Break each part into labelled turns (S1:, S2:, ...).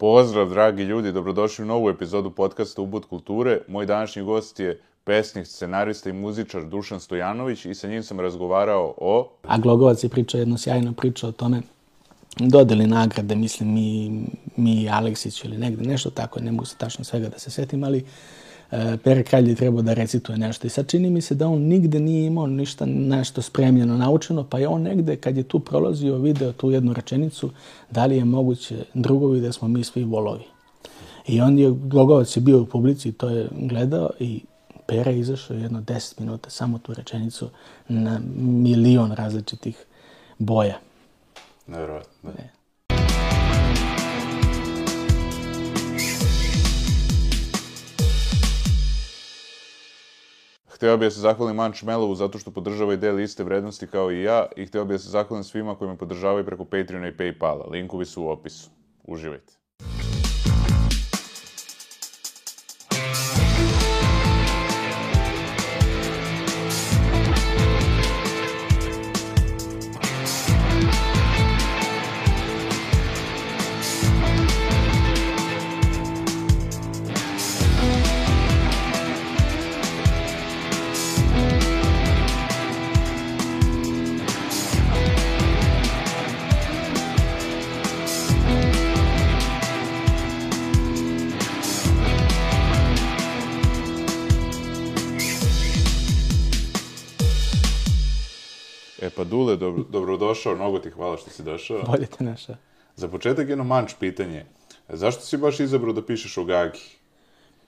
S1: Pozdrav, dragi ljudi, dobrodošli u novu epizodu podcasta Ubud kulture. Moj današnji gost je pesnik, scenarista i muzičar Dušan Stojanović i sa njim sam razgovarao o...
S2: A Glogovac je pričao jednu sjajnu priču o tome dodeli nagrade, mislim, mi, mi Aleksić ili negde, nešto tako, ne mogu se tačno svega da se setim, ali e, Pere Kralj je trebao da recituje nešto. I sad čini mi se da on nigde nije imao ništa nešto spremljeno, naučeno, pa je on negde, kad je tu prolazio, video tu jednu rečenicu, da li je moguće drugovi da smo mi svi volovi. I on je, Glogovac je bio u publici i to je gledao i Pera je izašao jedno 10 minuta, samo tu rečenicu, na milion različitih boja.
S1: Nevjerojatno.
S2: Ne.
S1: Hteo bih da se zahvalim Manč Melovu zato što podržava i deli iste vrednosti kao i ja i hteo bih da se zahvalim svima koji me podržavaju preko Patreona i Paypala. Linkovi su u opisu. Uživajte. Dobrodošao, mnogo ti hvala što si došao.
S2: Bolje te naša.
S1: Za početak jedno manč pitanje. Zašto si baš izabrao da pišeš o Gagi?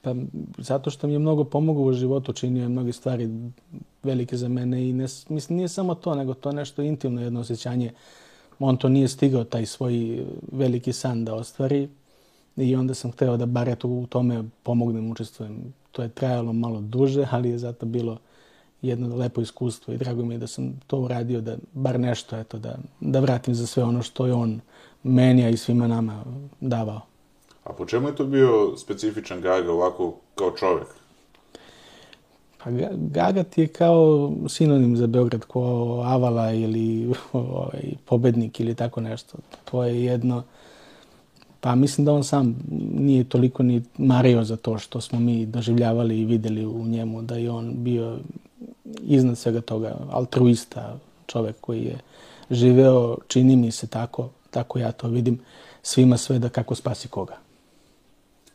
S2: Pa, zato što mi je mnogo pomogao u životu, činio je mnoge stvari velike za mene i ne, mislim, nije samo to, nego to je nešto intimno, jedno osjećanje. On to nije stigao, taj svoj veliki san da ostvari i onda sam hteo da bar eto u tome pomognem, učestvujem. To je trajalo malo duže, ali je zato bilo jedno lepo iskustvo i drago mi je da sam to uradio, da bar nešto, eto, da, da vratim za sve ono što je on meni, a i svima nama davao.
S1: A po čemu je to bio specifičan Gaga ovako kao čovek?
S2: Pa Ga- Gaga ti je kao sinonim za Beograd, ko Avala ili ovaj, pobednik ili tako nešto. To je jedno... Pa mislim da on sam nije toliko ni mario za to što smo mi doživljavali i videli u njemu, da je on bio iznad svega toga altruista, čovek koji je živeo, čini mi se tako, tako ja to vidim, svima sve da kako spasi koga.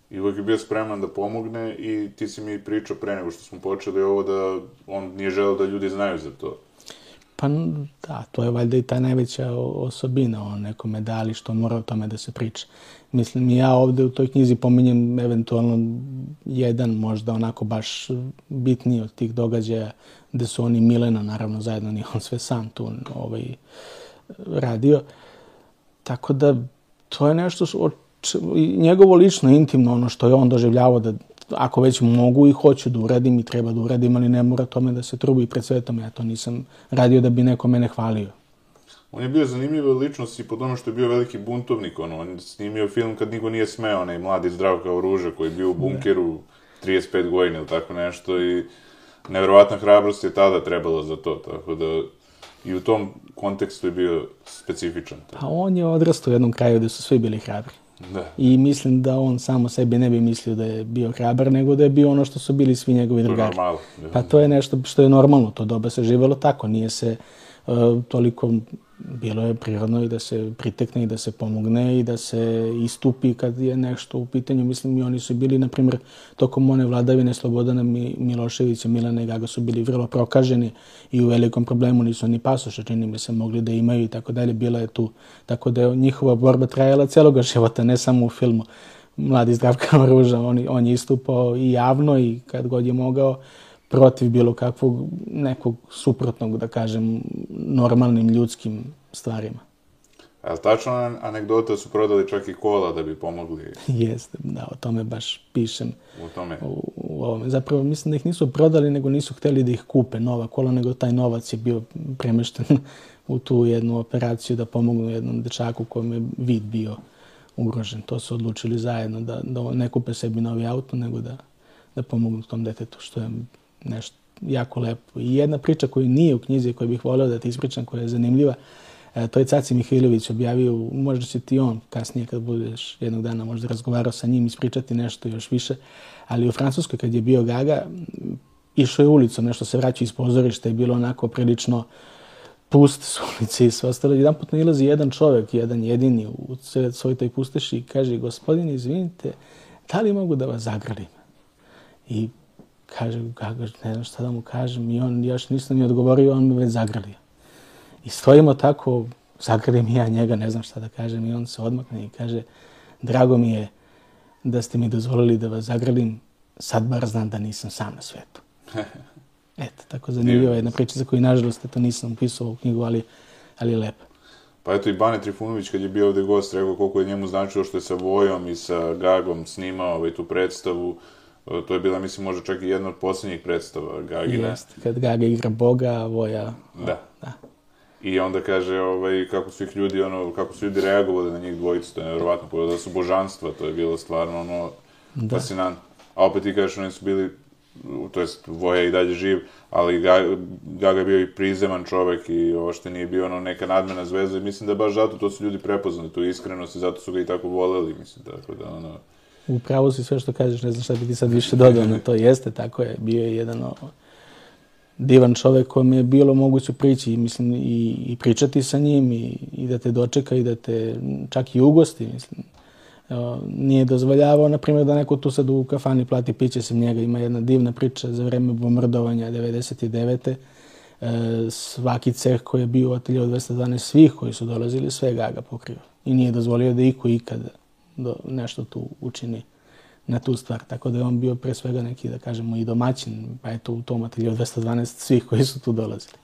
S1: I uvek je bio spreman da pomogne i ti si mi pričao pre nego što smo počeli ovo da on nije želeo da ljudi znaju za to.
S2: Pa da, to je valjda i ta najveća osobina o nekome dali što mora o tome da se priča. Mislim, ja ovde u toj knjizi pominjem eventualno jedan možda onako baš bitniji od tih događaja gde su oni Milena, naravno zajedno nije on sve sam tu ovaj, radio. Tako da to je nešto što, njegovo lično intimno ono što je on doživljavao da ako već mogu i hoću da uradim i treba da uradim, ali ne mora tome da se trubi pred svetom. Ja to nisam radio da bi neko mene hvalio.
S1: On je bio zanimljiva ličnost i po tome što je bio veliki buntovnik, ono, on je snimio film kad niko nije smeo, onaj mladi zdrav kao ruže koji je bio u bunkeru 35 godina ili tako nešto i neverovatna hrabrost je tada trebala za to, tako da i u tom kontekstu je bio specifičan.
S2: Pa on je odrastao u jednom kraju gde su svi bili hrabri.
S1: Da.
S2: I mislim da on samo sebi ne bi mislio da je bio hrabar, nego da je bio ono što su bili svi njegovi
S1: To je
S2: drugari.
S1: normalno.
S2: Pa to je nešto što je normalno, to doba se živelo tako, nije se uh, toliko, bilo je prirodno i da se pritekne i da se pomogne i da se istupi kad je nešto u pitanju. Mislim i oni su bili, na primjer, tokom one vladavine Slobodana Mi, Miloševića, Milana i Gaga su bili vrlo prokaženi i u velikom problemu nisu ni pasoše, čini mi se, mogli da imaju i tako dalje. Bila je tu, tako da je njihova borba trajala celoga života, ne samo u filmu. Mladi Zdravka Ruža, on, on je istupao i javno i kad god je mogao protiv bilo kakvog nekog suprotnog, da kažem, normalnim ljudskim stvarima.
S1: A li tačno an- anegdota da su prodali čak i kola da bi pomogli
S2: Jeste, da, o tome baš pišem
S1: u tome?
S2: u, u ovome. Zapravo mislim da ih nisu prodali, nego nisu hteli da ih kupe nova kola, nego taj novac je bio premešten u tu jednu operaciju da pomognu jednom dečaku kojem je vid bio ugrožen. To su odlučili zajedno, da, da ne kupe sebi novi auto, nego da, da pomognu tom detetu, što je nešto jako lepo. I jedna priča koju nije u knjizi, koju bih volio da ti ispričam, koja je zanimljiva, E, to je Caci Mihajlović objavio, možda će ti on kasnije kad budeš jednog dana možda razgovarao sa njim, ispričati nešto još više, ali u Francuskoj kad je bio Gaga, išao je ulicom, nešto se vraća iz pozorišta i bilo onako prilično puste su ulice i sve ostalo. Jedan put nailazi jedan čovjek, jedan jedini u svoj toj pusteši i kaže, gospodin, izvinite, da li mogu da vas zagralim? I kaže, Gaga, ne znam šta da mu kažem, i on još nisam mi odgovorio, on me već zagrlio. I stojimo tako, zagrlim ja njega, ne znam šta da kažem, i on se odmakne i kaže, drago mi je da ste mi dozvolili da vas zagrlim, sad bar znam da nisam sam na svetu. Eto, tako zanimljiva jedna priča za koju, nažalost, to nisam upisao u knjigu, ali, ali je lepa.
S1: Pa eto i Bane Trifunović kad je bio ovde gost rekao koliko je njemu značilo što je sa Vojom i sa Gagom snimao ovaj, tu predstavu. To je bila, mislim, možda čak i jedna od posljednjih predstava Gagina.
S2: Jeste, kad Gaga igra Boga, a Voja...
S1: Da. da. I onda kaže ovaj, kako su ih ljudi, ono, kako su ljudi reagovali na njih dvojicu, to je nevjerovatno, da su božanstva, to je bilo stvarno, ono, da. fascinantno. A opet ti kažeš, oni su bili to jest Voja i dalje živ, ali Gaga, Gaga bio i prizeman čovek i ovo što nije bio ono neka nadmena zvezda i mislim da baš zato to su ljudi prepoznali, tu iskrenost i zato su ga i tako voleli, mislim, tako da ono...
S2: Upravo si sve što kažeš, ne znam šta bi ti sad više dodao na to, jeste, tako je, bio je jedan o, divan čovek kome je bilo moguće prići, mislim, i, i pričati sa njim i, i da te dočeka i da te čak i ugosti, mislim nije dozvoljavao, na primjer, da neko tu sad u kafani plati piće sem njega. Ima jedna divna priča za vreme bombardovanja 99. E, svaki ceh koji je bio u atelju 212, svih koji su dolazili, sve Gaga pokrio. I nije dozvolio da iko ikad do, nešto tu učini na tu stvar. Tako da je on bio pre svega neki, da kažemo, i domaćin, pa eto u tom atelju 212 svih koji su tu dolazili.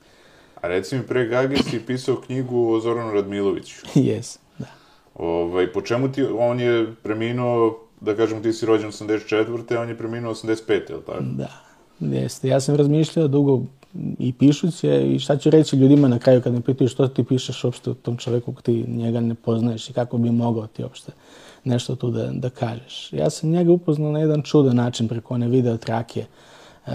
S1: A reci mi, pre Gage si pisao knjigu o Zoranu Radmiloviću.
S2: Jes.
S1: Ovaj, po čemu ti, on je preminuo, da kažem, ti si rođen 84. a on je preminuo 85. je li tako?
S2: Da, jeste. Ja sam razmišljao dugo i pišući i šta ću reći ljudima na kraju kad me pitaju što ti pišeš uopšte o tom čoveku ti njega ne poznaješ i kako bi mogao ti uopšte nešto tu da, da kažeš. Ja sam njega upoznao na jedan čudan način preko one video trake e,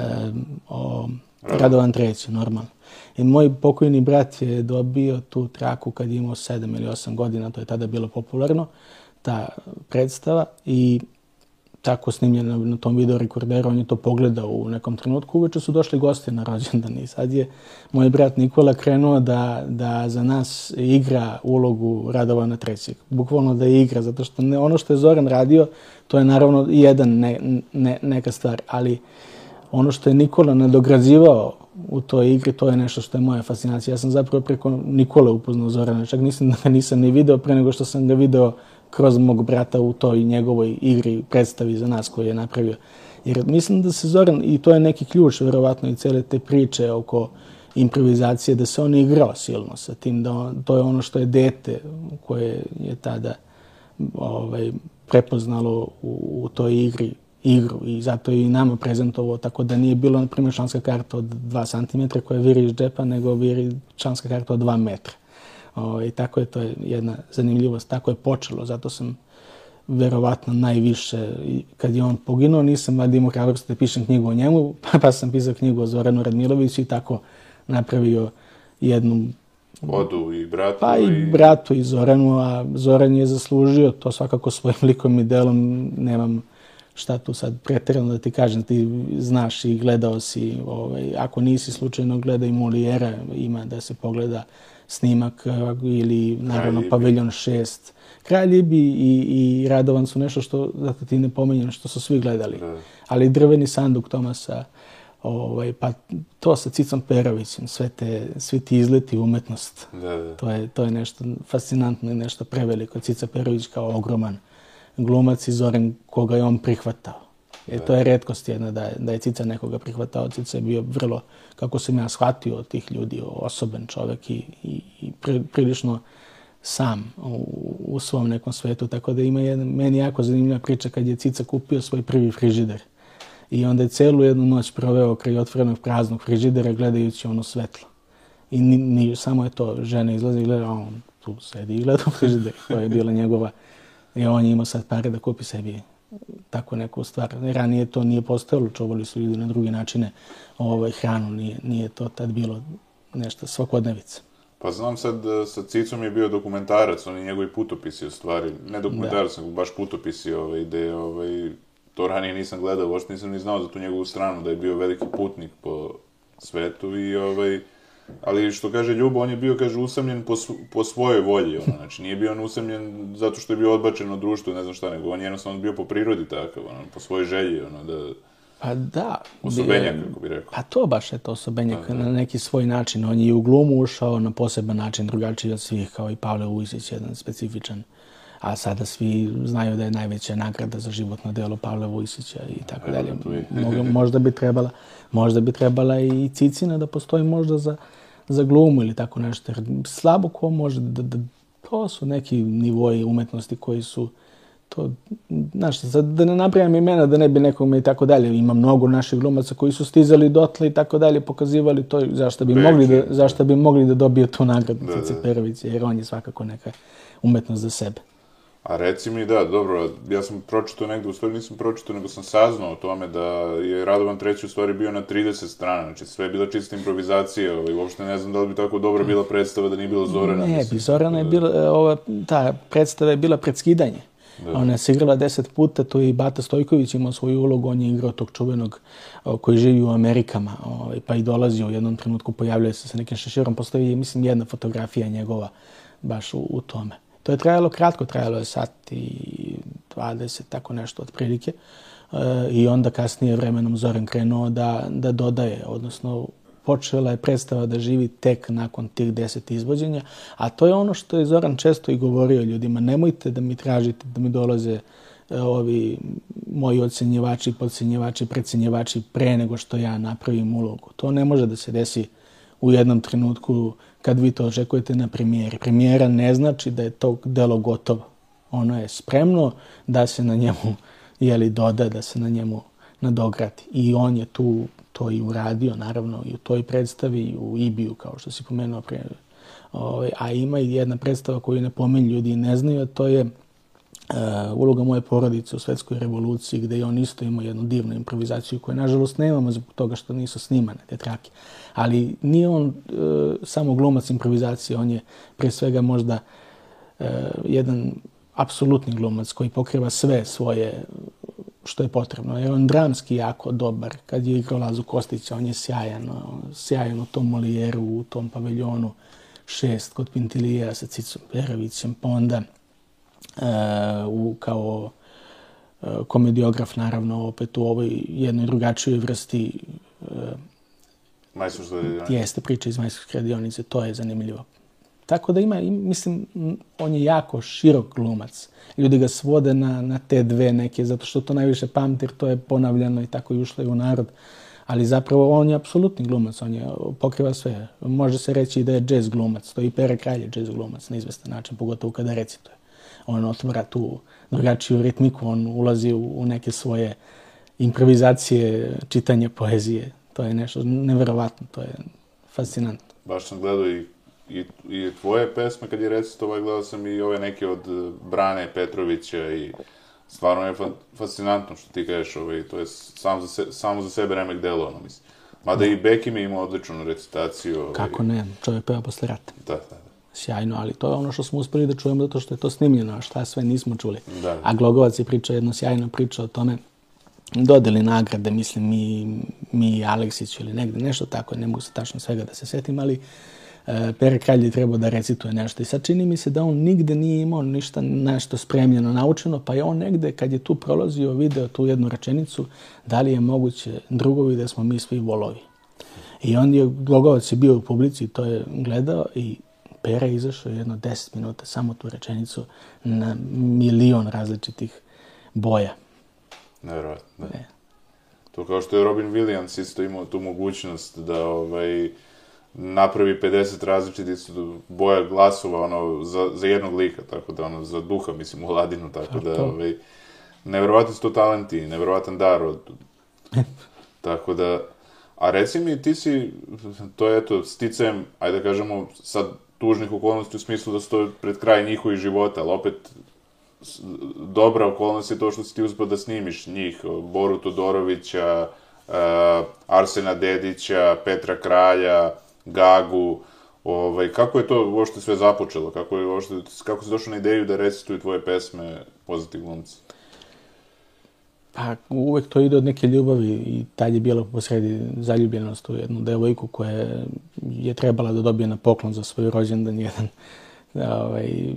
S2: o Radovan Treći, normalno. I moj pokojni brat je dobio tu traku kad je imao 7 ili 8 godina, to je tada bilo popularno, ta predstava i tako snimljeno na tom video rekorderu, on je to pogledao u nekom trenutku, uveče su došli gosti na rođendan i sad je moj brat Nikola krenuo da, da za nas igra ulogu Radovana Trećeg. Bukvalno da igra, zato što ne, ono što je Zoran radio, to je naravno jedan ne, ne, neka stvar, ali ono što je Nikola nadograzivao u toj igri, to je nešto što je moja fascinacija. Ja sam zapravo preko Nikole upoznao Zorana, čak nisam da ga nisam ni video pre nego što sam ga video kroz mog brata u toj njegovoj igri predstavi za nas koju je napravio. Jer mislim da se Zoran, i to je neki ključ, verovatno, i cele te priče oko improvizacije, da se on igrao silno sa tim, da on, to je ono što je dete koje je tada ovaj, prepoznalo u, u toj igri igru i zato je i nama prezentovao tako da nije bilo, na primjer, članska karta od 2 cm koja viri iz džepa, nego viri članska karta od 2 metra. O, I tako je to jedna zanimljivost. Tako je počelo, zato sam verovatno najviše, kad je on poginuo, nisam imao hrabrosti da pišem knjigu o njemu, pa, pa sam pisao knjigu o Zoranu Radmiloviću i tako napravio jednu
S1: Odu i bratu.
S2: Pa i, bratu i Zoranu, a Zoran je zaslužio to svakako svojim likom i delom, nemam šta tu sad pretjerano da ti kažem, ti znaš i gledao si, ovaj, ako nisi slučajno gledaj Molijera, ima da se pogleda snimak ili naravno. Paviljon 6. Kraljebi i, i Radovan su nešto što, zato ti ne pomenjem, što su svi gledali. Da. Ali drveni sanduk Tomasa, ovaj, pa to sa Cicom Perovićem, sve te, svi ti izleti umetnost. Da, da. To, je, to je nešto fascinantno i nešto preveliko. Cica Perović kao ogroman glumac i Zoran koga je on prihvatao. E, to je redkost jedna da je, da je Cica nekoga prihvatao. Cica je bio vrlo, kako sam ja shvatio od tih ljudi, osoben čovek i, i, i prilično sam u, u svom nekom svetu. Tako da ima jedna, meni jako zanimljiva priča kad je Cica kupio svoj prvi frižider. I onda je celu jednu noć proveo kraj otvorenog praznog frižidera gledajući ono svetlo. I ni, ni, samo je to, žena izlazi i gleda, a on tu sedi i gleda u frižider. To je bila njegova I on je imao sad pare da kupi sebi tako neku stvar. Ranije to nije postojalo, čuvali su ljudi na druge načine ovaj, hranu, nije, nije to tad bilo nešto svakodnevice.
S1: Pa znam sad, e, sa Cicom je bio dokumentarac, oni njegovi putopisi u stvari, ne dokumentarac, nego baš putopisi, ovaj, gde, ovaj, to ranije nisam gledao, uopšte nisam ni znao za tu njegovu stranu, da je bio veliki putnik po svetu i, ovaj, ali što kaže Ljubo, on je bio, kaže, usamljen po, sv- po svojoj volji, ono, znači nije bio on usamljen zato što je bio odbačen od društva, ne znam šta, nego on je jednostavno bio po prirodi takav, ono, po svojoj želji, ono, da,
S2: Pa da.
S1: osobenjak, kako bi rekao.
S2: Pa to baš je to osobenjak na neki svoj način. On je i u glumu ušao na poseban način, drugačiji od svih, kao i Pavle Ujsić, jedan specifičan. A sada svi znaju da je najveća nagrada za životno delo Pavle Vujsića i tako dalje. možda bi trebala, možda bi trebala i Cicina da postoji možda za, za glumu ili tako nešto. Jer slabo ko može da, da, to su neki nivoji umetnosti koji su to, znaš, sad da ne napravim imena da ne bi nekome i tako dalje. Ima mnogo naših glumaca koji su stizali dotle i tako dalje, pokazivali to zašto bi,
S1: Beck,
S2: mogli da, zašto bi mogli da dobije tu nagradu
S1: Da,
S2: da. Cici Perović, jer on je svakako neka umetnost za sebe.
S1: A reci mi, da, dobro, ja sam pročitao negde, u stvari nisam pročitao, nego sam saznao o tome da je Radovan treći u stvari bio na 30 strana, znači sve je bila čista improvizacija, ovaj, uopšte ne znam da li bi tako dobra bila predstava da nije bilo Zorana.
S2: Ne,
S1: mislim.
S2: bi Zorana je bila, e, ova, ta predstava je bila pred skidanje. Ona se igrala deset puta, tu je i Bata Stojković imao svoju ulogu, on je igrao tog čuvenog koji živi u Amerikama, ovaj, pa i dolazio u jednom trenutku, pojavljuje se sa nekim šeširom, postoji, mislim, jedna fotografija njegova baš u, u tome. To je trajalo kratko, trajalo je sat i 20, tako nešto otprilike. E, I onda kasnije vremenom Zoran krenuo da, da dodaje, odnosno počela je predstava da živi tek nakon tih deset izvođenja, a to je ono što je Zoran često i govorio ljudima, nemojte da mi tražite, da mi dolaze e, ovi moji ocenjivači, podcenjivači, precenjivači pre nego što ja napravim ulogu. To ne može da se desi u jednom trenutku kad vi to očekujete na premijeri. Premijera ne znači da je to delo gotovo. Ono je spremno da se na njemu jeli, doda, da se na njemu nadograti. I on je tu to i uradio, naravno, i u toj predstavi, i u Ibiju, kao što si pomenuo prije. Ovaj, a ima i jedna predstava koju ne pomenju ljudi i ne znaju, a to je uloga moje porodice u svetskoj revoluciji, gde je on isto imao jednu divnu improvizaciju koju, nažalost, nemamo zbog toga što nisu snimane te trake. Ali nije on uh, samo glumac improvizacije, on je pre svega možda uh, jedan apsolutni glumac koji pokriva sve svoje što je potrebno. Jer on dramski jako dobar. Kad je igrao Lazu Kostića, on je sjajan. Sjajan u tom Molijeru, u tom paviljonu šest kod Pintilija sa Cicom Perovićem, pa onda e, u, kao e, komediograf, naravno, opet u ovoj jednoj drugačijoj vrsti
S1: Majstor što je...
S2: jeste priča iz majstorske radionice, to je zanimljivo. Tako da ima, im- mislim, on je jako širok glumac. Ljudi ga svode na, na te dve neke, zato što to najviše pamti, jer to je ponavljano i tako i ušlo i u narod. Ali zapravo on je apsolutni glumac, on je, pokriva sve. Može se reći da je jazz glumac, to je i Pere Kralj je jazz glumac na izvestan način, pogotovo kada recituje. On otvara tu drugačiju ritmiku, on ulazi u, u neke svoje improvizacije, čitanje poezije. To je nešto neverovatno, to je fascinantno.
S1: Baš sam gledao i, i, i tvoje pesme kad je recitovao, gledao sam i ove neke od eh, Brane Petrovića i stvarno je fa fascinantno što ti kažeš, ovaj, to je sam za se, samo za sebe remek delo, ono, mislim. Mada i Bekim je imao odličnu recitaciju. Ovaj,
S2: Kako ne, čovjek peva posle rata.
S1: Da, da, da.
S2: Sjajno, ali to je ono što smo uspeli da čujemo zato što je to snimljeno, a šta sve nismo čuli.
S1: Da.
S2: A Glogovac je pričao jednu sjajnu priču o tome, dodeli nagrade, mislim, mi, mi Aleksić ili negde, nešto tako, ne mogu se tačno svega da se setim, ali e, Pere Kralj je trebao da recituje nešto. I sad čini mi se da on nigde nije imao ništa nešto spremljeno, naučeno, pa je on negde, kad je tu prolazio, video tu jednu rečenicu, da li je moguće drugovi da smo mi svi volovi. I on je, Glogovac je bio u publici, to je gledao i Pera izašao jedno 10 minuta, samo tu rečenicu, na milion različitih boja.
S1: Nevjerojatno, da.
S2: Ne.
S1: To kao što je Robin Williams isto imao tu mogućnost da ovaj, napravi 50 različitih boja glasova ono, za, za jednog lika, tako da ono, za duha, mislim, u Ladinu, tako da,
S2: to.
S1: ovaj, nevjerovatni su to talenti, nevjerovatan dar od... tako da, a reci mi, ti si, to je eto, sticajem, ajde da kažemo, sad tužnih okolnosti u smislu da to pred kraj njihovih života, ali opet dobra okolnost je to što si ti uspio da snimiš njih, Boru Todorovića, uh, Arsena Dedića, Petra Kralja, Gagu, Ovaj, kako je to uopšte sve započelo? Kako, je uopšte, kako si došao na ideju da recituju tvoje pesme poznati glumci?
S2: Pa uvek to ide od neke ljubavi i tad je bilo posredi zaljubljenost u jednu devojku koja je trebala da dobije na poklon za svoj rođendan jedan ovaj,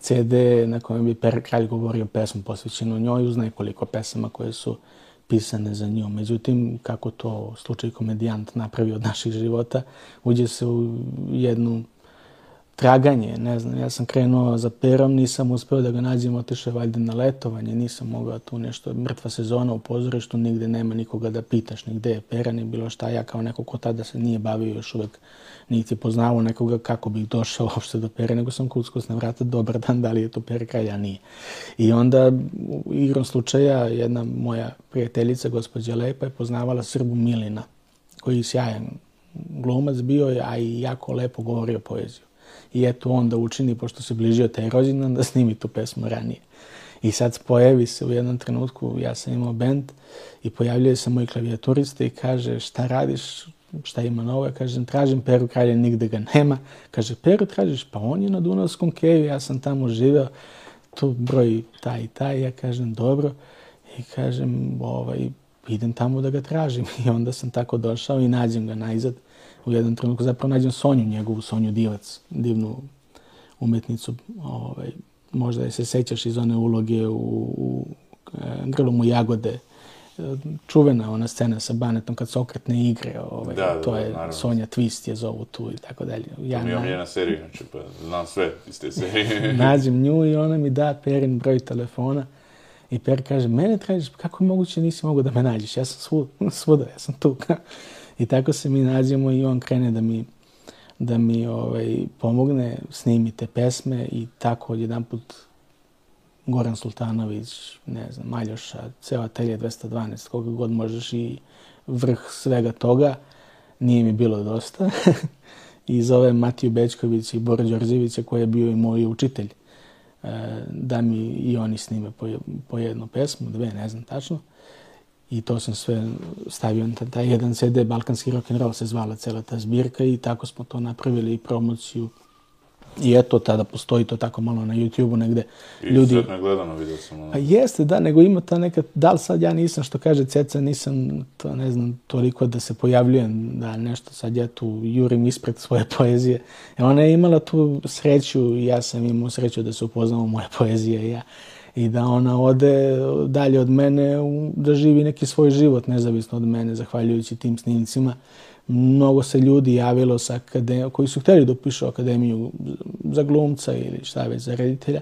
S2: CD na kojem bi Per Kralj govorio pesmu posvećenu njoj uz nekoliko pesama koje su pisane za nju. Međutim, kako to slučaj komedijant napravi od naših života, uđe se u jednu traganje, ne znam, ja sam krenuo za perom, nisam uspeo da ga nađem, otišao je valjda na letovanje, nisam mogao tu nešto, mrtva sezona u pozorištu, nigde nema nikoga da pitaš, nigde je pera, ni bilo šta, ja kao neko ko tada se nije bavio još uvek, niti poznavao nekoga kako bih došao uopšte do pere, nego sam kuckos na vrata, dobar dan, da li je to pere kraj, ja nije. I onda, igrom slučaja, jedna moja prijateljica, gospođa Lepa, je poznavala Srbu Milina, koji je sjajan glumac bio, a i jako lepo govorio poeziju i eto on da učini, pošto se bližio taj rođendan, da snimi tu pesmu ranije. I sad pojavi se u jednom trenutku, ja sam imao bend i pojavljuje se moj klavijaturista i kaže šta radiš, šta ima novo, kažem tražim Peru Kralja, nigde ga nema. Kaže Peru tražiš, pa on je na Dunavskom keju, ja sam tamo živeo, tu broj taj i taj, ja kažem dobro. I kažem ovaj, idem tamo da ga tražim. I onda sam tako došao i nađem ga najzad u jednom trenutku zapravo nađem Sonju, njegovu Sonju Divac, divnu umetnicu. Ovaj, možda je se sećaš iz one uloge u, u e, Grlomu Jagode, čuvena ona scena sa Banetom kad se okretne igre, ovaj,
S1: da, da,
S2: to je
S1: naravno.
S2: Sonja Twist je zovu tu i tako dalje.
S1: Ja to mi je jedna serija, znači pa znam sve iz te serije.
S2: nađem nju i ona mi da Perin broj telefona i Per kaže, mene tražiš, kako je moguće nisi mogu da me nađeš, ja sam svuda, svuda ja sam tu. I tako se mi nađemo i on krene da mi, da mi ovaj, pomogne, snimi te pesme i tako odjedan put Goran Sultanović, ne znam, Maljoša, ceo atelje 212, koga god možeš i vrh svega toga, nije mi bilo dosta. I zove Matiju Bečković i Bora Đorđevića koji je bio i moj učitelj. E, da mi i oni snime po jednu pesmu, dve, ne znam tačno i to sam sve stavio na taj jedan CD, Balkanski rock and roll se zvala cela ta zbirka i tako smo to napravili i promociju. I eto, tada postoji to tako malo na YouTube-u negde.
S1: I ljudi... I gledano vidio sam. Ono.
S2: Pa jeste, da, nego ima ta neka, da li sad ja nisam, što kaže Ceca, nisam, to ne znam, toliko da se pojavljujem, da nešto sad ja tu jurim ispred svoje poezije. E ona je imala tu sreću i ja sam imao sreću da se upoznamo moje poezije i ja i da ona ode dalje od mene, da živi neki svoj život nezavisno od mene, zahvaljujući tim snimcima. Mnogo se ljudi javilo sa akademijom, koji su hteli da upišu akademiju za glumca ili šta već za reditelja.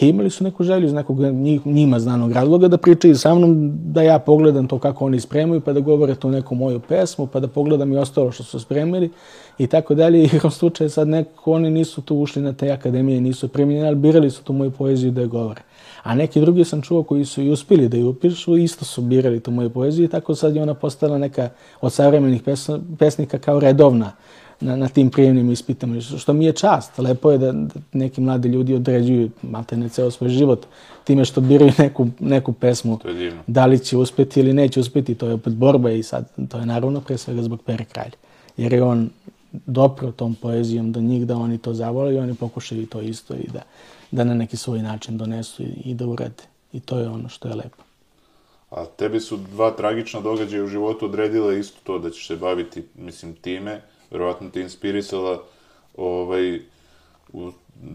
S2: I imali su neku želju iz nekog njima znanog razloga da pričaju sa mnom, da ja pogledam to kako oni spremaju, pa da govore tu neku moju pesmu, pa da pogledam i ostalo što su spremili i tako dalje. I u slučaju sad neko, oni nisu tu ušli na te akademije, nisu primljeni, ali birali su tu moju poeziju da je govore. A neki drugi sam čuo koji su i uspili da ju upišu, isto su birali tu moju poeziju i tako sad je ona postala neka od savremenih pesnika kao redovna na, na tim prijemnim ispitama, što mi je čast. Lepo je da, da neki mladi ljudi određuju malte ne ceo svoj život time što biraju neku, neku pesmu.
S1: To je divno.
S2: Da li će uspeti ili neće uspeti, to je opet borba i sad to je naravno pre svega zbog Pere Kralja. Jer je on dopro tom poezijom do njih da oni to zavole i oni pokušaju to isto i da da na neki svoj način donesu i, i da urade. I to je ono što je lepo.
S1: A tebi su dva tragična događaja u životu odredile isto to da ćeš se baviti, mislim, time, verovatno te inspirisala, ovaj, u,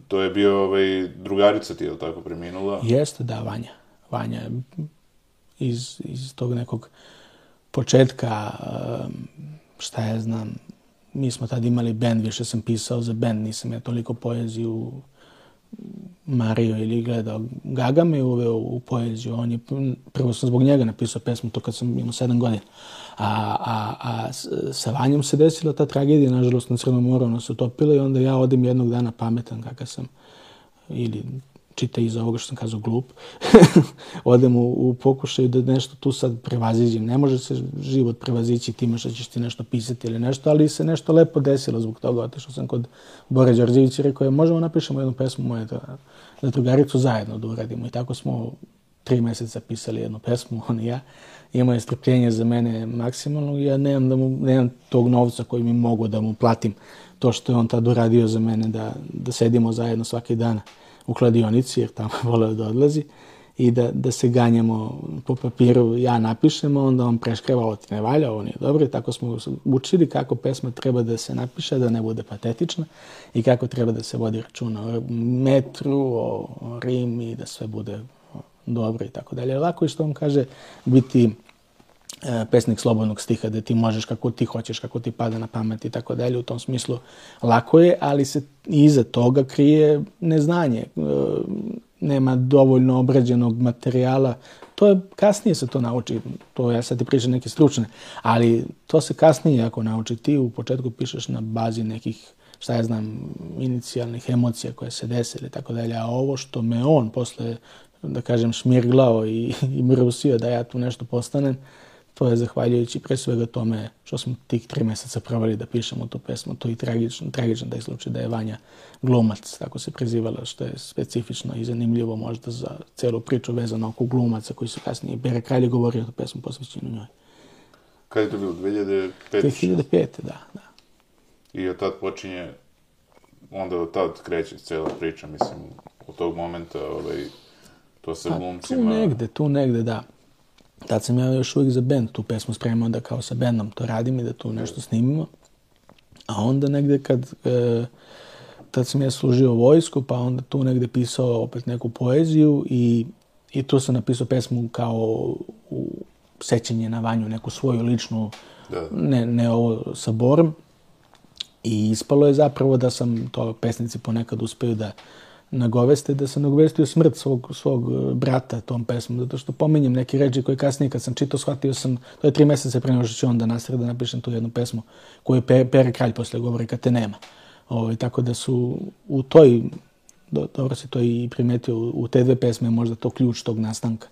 S1: to je bio ovaj, drugarica ti, je li tako, preminula?
S2: Jeste, da, Vanja. Vanja iz, iz tog nekog početka, šta ja znam, mi smo tad imali bend, više sam pisao za bend, nisam ja toliko poeziju Mario ili gledao. Gaga me uveo u poeziju. On je, prvo sam zbog njega napisao pesmu, to kad sam imao sedam godina. A, a, a sa Vanjom se desila ta tragedija, nažalost, na Crnom moru ona se utopila i onda ja odem jednog dana pametan kakav sam ili čita iza ovoga što sam kazao glup, odem u, u pokušaju da nešto tu sad prevaziđem. Ne može se život prevazići time što ćeš ti nešto pisati ili nešto, ali se nešto lepo desilo zbog toga. Otišao sam kod Bora Đorđevića i rekao je možemo napišemo jednu pesmu moje da, da drugaricu zajedno da uradimo. I tako smo tri meseca pisali jednu pesmu, on i ja. Imao je strpljenje za mene maksimalno ja nemam, da mu, nemam tog novca koji mi mogu da mu platim to što je on tad uradio za mene da, da sedimo zajedno svaki dan u kladionici, jer tamo voleo da odlazi, i da, da se ganjamo po papiru, ja napišem, onda on preškreva, ovo ti ne valja, ovo nije dobro, i tako smo učili kako pesma treba da se napiše, da ne bude patetična, i kako treba da se vodi računa o metru, o, o rimi, da sve bude dobro i tako dalje. Lako je što on kaže biti pesnik slobodnog stiha, da ti možeš kako ti hoćeš, kako ti pada na pamet i tako dalje. U tom smislu lako je, ali se iza toga krije neznanje. E, nema dovoljno obrađenog materijala. To je, kasnije se to nauči, to ja sad ti pričam neke stručne, ali to se kasnije ako nauči. Ti u početku pišeš na bazi nekih šta ja znam, inicijalnih emocija koje se desile i tako dalje, a ovo što me on posle da kažem, šmirglao i, i mrusio da ja tu nešto postanem, to je zahvaljujući pre svega tome što smo tih tri meseca provali da pišemo tu pesmu. To je tragično, tragično da je slučaj da je Vanja glumac, tako se prezivala, što je specifično i zanimljivo možda za celu priču vezano oko glumaca koji su kasnije. Bere Kralj je govorio o pesmu posvećenu njoj.
S1: Kada je to bilo? 2005?
S2: 2005. da, da.
S1: I od tad počinje, onda od tad kreće cela priča, mislim, od tog momenta, ovaj, To sa glumcima...
S2: Tu negde, tu negde, da. Tad sam ja još uvijek za band tu pesmu spremao da kao sa bandom to radim i da tu nešto snimimo. A onda negde kad... E, tad sam ja služio vojsku, pa onda tu negde pisao opet neku poeziju i, i tu sam napisao pesmu kao u sećanje na Vanju, neku svoju ličnu, da. ne, ne ovo sa Borom. I ispalo je zapravo da sam, to pesnici ponekad uspeju da nagoveste da sam nagovestio smrt svog, svog e, brata tom pesmom, zato što pominjem neke reči koje kasnije kad sam čitao, shvatio sam, to je tri meseca pre nego što onda nastaviti da napišem tu jednu pesmu koju Pere, Pere Kralj posle govori kad te nema. Ovo, ovaj, tako da su u toj, do, dobro si to i primetio, u te dve pesme možda to ključ tog nastanka.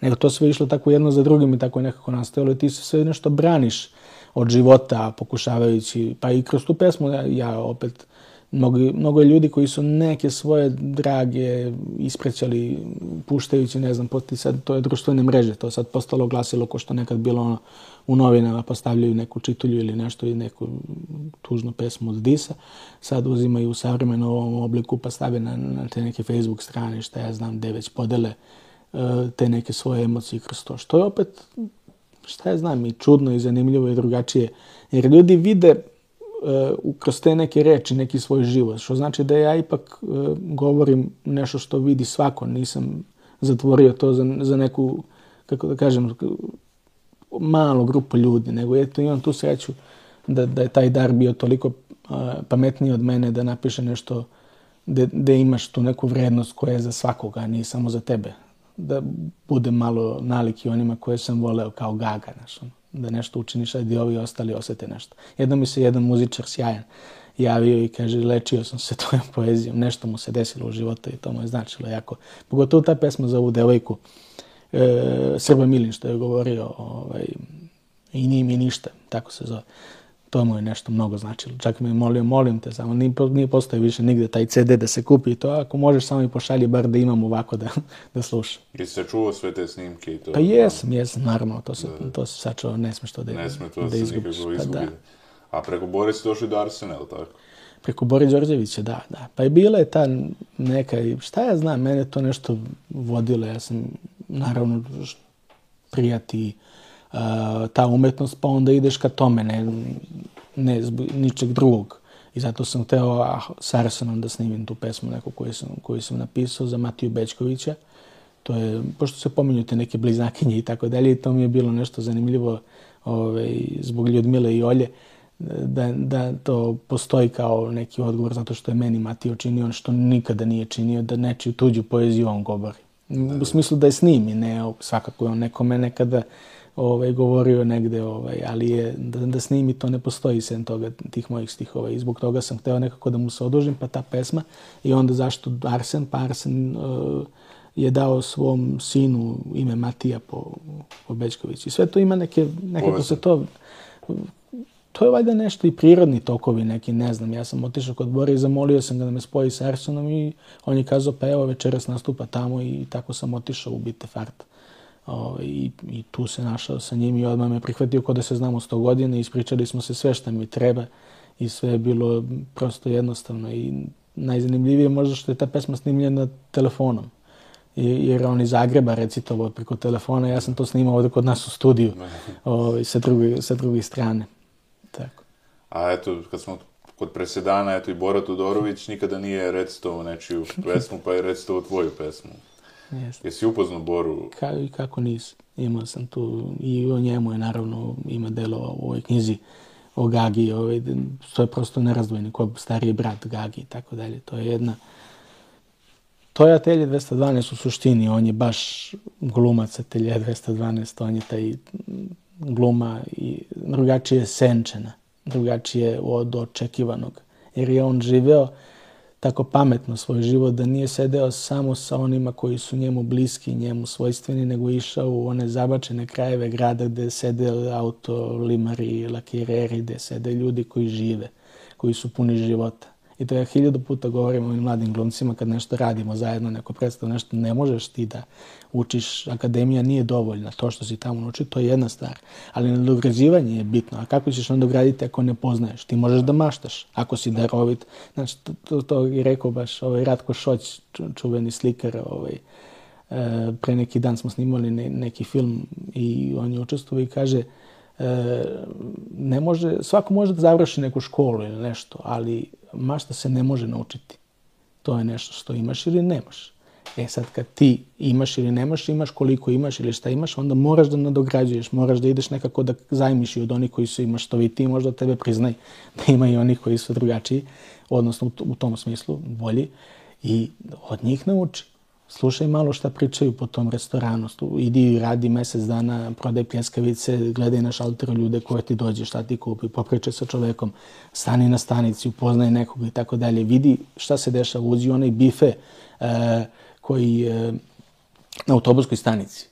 S2: Nego to sve išlo tako jedno za drugim i tako je nekako nastajalo i ti se sve nešto braniš od života pokušavajući, pa i kroz tu pesmu ja, ja opet Mnogo, mnogo je ljudi koji su neke svoje drage isprećali puštajući, ne znam, poti sad, to je društvene mreže, to sad postalo glasilo ko što nekad bilo ono, u novinama postavljaju neku čitulju ili nešto i neku tužnu pesmu od Disa. Sad uzimaju u savremenom obliku pa stave na, na te neke Facebook strane, šta ja znam, gde već podele uh, te neke svoje emocije kroz to. Što je opet, šta ja znam, i čudno i zanimljivo i drugačije. Jer ljudi vide kroz te neke reči neki svoj život, što znači da ja ipak uh, govorim nešto što vidi svako, nisam zatvorio to za, za neku, kako da kažem, malu grupu ljudi, nego eto imam tu sreću da, da je taj dar bio toliko uh, pametniji od mene da napiše nešto da, imaš tu neku vrednost koja je za svakoga, a nije samo za tebe. Da bude malo naliki onima koje sam voleo kao gaga, znaš, ono da nešto učiniš, ajde ovi ostali osete nešto. Jedno mi se jedan muzičar sjajan javio i kaže, lečio sam se tvojom poezijom, nešto mu se desilo u životu i to mu je značilo jako. Pogotovo ta pesma za ovu devojku, e, Srba Milin, što je govorio, ovaj, i nije mi ništa, tako se zove to mu je nešto mnogo značilo. Čak me je molio, molim te, samo nije, nije postoji više nigde taj CD da se kupi i to, ako možeš samo mi pošalji bar da imam ovako da, da slušam.
S1: I se čuo sve te snimke i to?
S2: Pa jesam, jesam, naravno, to se, da. to se sačuo, ne smeš to da,
S1: ne sme to da, da izgubiš. Pa, da. A preko Bore si došli do Arsena, ili tako?
S2: Preko Bore Đorđevića, da, da. Pa je bila je ta neka, šta ja znam, mene to nešto vodilo, ja sam, naravno, prijati, ta umetnost, pa onda ideš ka tome, ne, ne zbog ničeg drugog. I zato sam hteo ah, s Arsenom da snimim tu pesmu neku koju sam, koju sam napisao za Matiju Bečkovića. To je, pošto se pominju te neke bliznakinje i tako dalje, to mi je bilo nešto zanimljivo ovaj, zbog Ljudmile i Olje, da, da to postoji kao neki odgovor zato što je meni Matio činio što nikada nije činio, da nečiju tuđu poeziju on govori. U smislu da je snimi, ne svakako je on nekome nekada ovaj, govorio negde, ovaj, ali je, da, da snimi to ne postoji sem toga, tih mojih stihova i zbog toga sam hteo nekako da mu se odužim, pa ta pesma i onda zašto Arsen, pa Arsen uh, je dao svom sinu ime Matija po, po Bečković. I sve to ima neke, nekako se to, to je valjda nešto i prirodni tokovi neki, ne znam. Ja sam otišao kod Bora i zamolio sam ga da me spoji sa Arsenom i on je kazao pa evo večeras nastupa tamo i tako sam otišao u Bite Farta. Ovaj, i, i tu se našao sa njim i odmah me prihvatio kod da se znamo sto godina i ispričali smo se sve što mi treba i sve je bilo prosto jednostavno i najzanimljivije možda što je ta pesma snimljena telefonom. Jer on iz Zagreba recitovao preko telefona, ja sam to snimao ovde kod nas u studiju, ovaj, sa, druge, sa druge strane. Tako.
S1: A eto, kad smo kod presedana, eto i Bora Tudorović nikada nije recitovao nečiju pesmu, pa je recitovao tvoju pesmu.
S2: Jeste.
S1: Jesi upoznao Boru?
S2: Ka, i kako nisam. Imao sam tu, i o njemu je naravno, ima delo u ovoj knjizi o Gagi, ovaj, to je prosto nerazdvojno, ko stariji brat Gagi i tako dalje. To je jedna... To je Atelje 212 u suštini, on je baš glumac Atelje 212, on je taj gluma i drugačije senčena, drugačije od očekivanog. Jer je on živeo tako pametno svoj život da nije sedeo samo sa onima koji su njemu bliski, njemu svojstveni, nego išao u one zabačene krajeve grada gde sede auto, limari, lakireri, gde sede ljudi koji žive, koji su puni života. I ja hiljadu puta govorim ovim mladim glumcima kad nešto radimo zajedno, neko predstav nešto, ne možeš ti da učiš, akademija nije dovoljna, to što si tamo nauči, to je jedna stvar. Ali nadograđivanje je bitno, a kako ćeš nadograditi ako ne poznaješ? Ti možeš da maštaš, ako si darovit. Znači, to, to, to je rekao baš ovaj Ratko Šoć, čuveni slikar, ovaj, e, pre neki dan smo snimali ne, neki film i on je učestvovao i kaže, e, ne može, svako može da završi neku školu ili nešto, ali mašta se ne može naučiti. To je nešto što imaš ili nemaš. E sad kad ti imaš ili nemaš, imaš koliko imaš ili šta imaš, onda moraš da nadograđuješ, moraš da ideš nekako da zajmiš i od onih koji su imaš što vi ti možda tebe priznaj da ima i onih koji su drugačiji, odnosno u tom smislu bolji i od njih nauči. Slušaj malo šta pričaju po tom restoranu. Idi i radi mesec dana, prodaj pljeskavice, gledaj na šalteru ljude koje ti dođe, šta ti kupi, popričaj sa čovekom, stani na stanici, upoznaj nekog i tako dalje. Vidi šta se dešava, uđi onaj bife e, koji je na autobuskoj stanici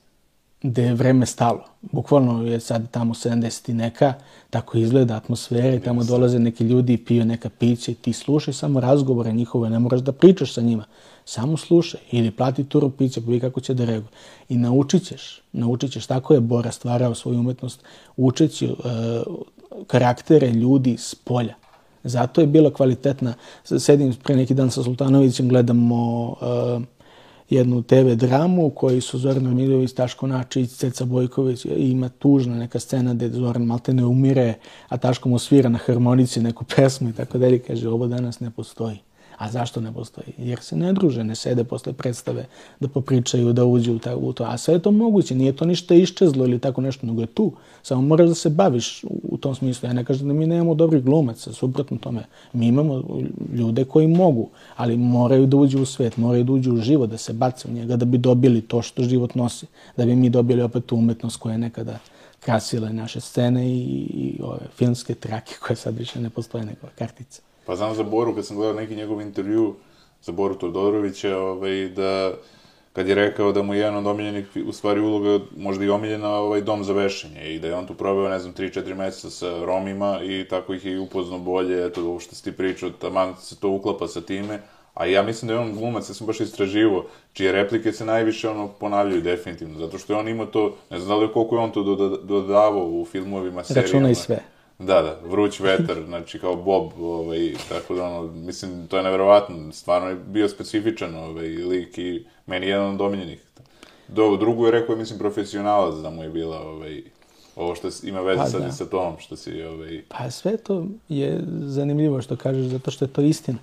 S2: gde je vreme stalo. Bukvalno je sad tamo 70 i neka, tako izgleda atmosfera i tamo dolaze neki ljudi i piju neka pića i ti slušaj samo razgovore njihove, ne moraš da pričaš sa njima. Samo slušaj ili plati turu pića, pa kako će da reaguje. I naučit ćeš, naučit ćeš, tako je Bora stvarao svoju umetnost, učeći uh, karaktere ljudi s polja. Zato je bila kvalitetna. Sedim pre neki dan sa Sultanovićem, gledamo uh, jednu TV dramu koji su Zoran Ramilović, Taško Načić, Ceca Bojković i ima tužna neka scena gde Zoran malte ne umire, a Taško mu svira na harmonici neku pesmu i tako dalje. Kaže, ovo danas ne postoji. A zašto ne postoji? Jer se ne druže, ne sede posle predstave da popričaju, da uđu u, ta, u to. A sve je to moguće, nije to ništa iščezlo ili tako nešto, nego je tu. Samo moraš da se baviš u, tom smislu. Ja ne kažem da mi nemamo dobrih glumaca, suprotno tome. Mi imamo ljude koji mogu, ali moraju da uđu u svet, moraju da uđu u život, da se bace u njega, da bi dobili to što život nosi. Da bi mi dobili opet tu umetnost koja je nekada krasila naše scene i, i ove filmske trake koje sad više ne postoje nego kartice.
S1: Pa znam za Boru, kad sam gledao neki njegov intervju za Boru Todorovića, ovaj, da kad je rekao da mu je jedan od omiljenih, u stvari uloga, možda i omiljena, ovaj dom za vešanje i da je on tu probao, ne znam, 3-4 meseca sa Romima i tako ih je i upoznao bolje, eto, što si ti pričao, taman se to uklapa sa time, a ja mislim da je on glumac, ja sam baš istraživo, čije replike se najviše ono ponavljaju definitivno, zato što je on imao to, ne znam da li koliko je on to dodavao u filmovima, serijama.
S2: Računa i sve.
S1: Da, da, vruć vetar, znači kao Bob, ovaj, tako da ono, mislim, to je neverovatno, stvarno je bio specifičan ovaj, lik i meni je jedan od omiljenih. Do, drugu je rekao, mislim, profesionalac da mu je bila, ovaj, ovo što ima veze pa, sad da. i sa tom, što si, ovaj...
S2: Pa sve to je zanimljivo što kažeš, zato što je to istina.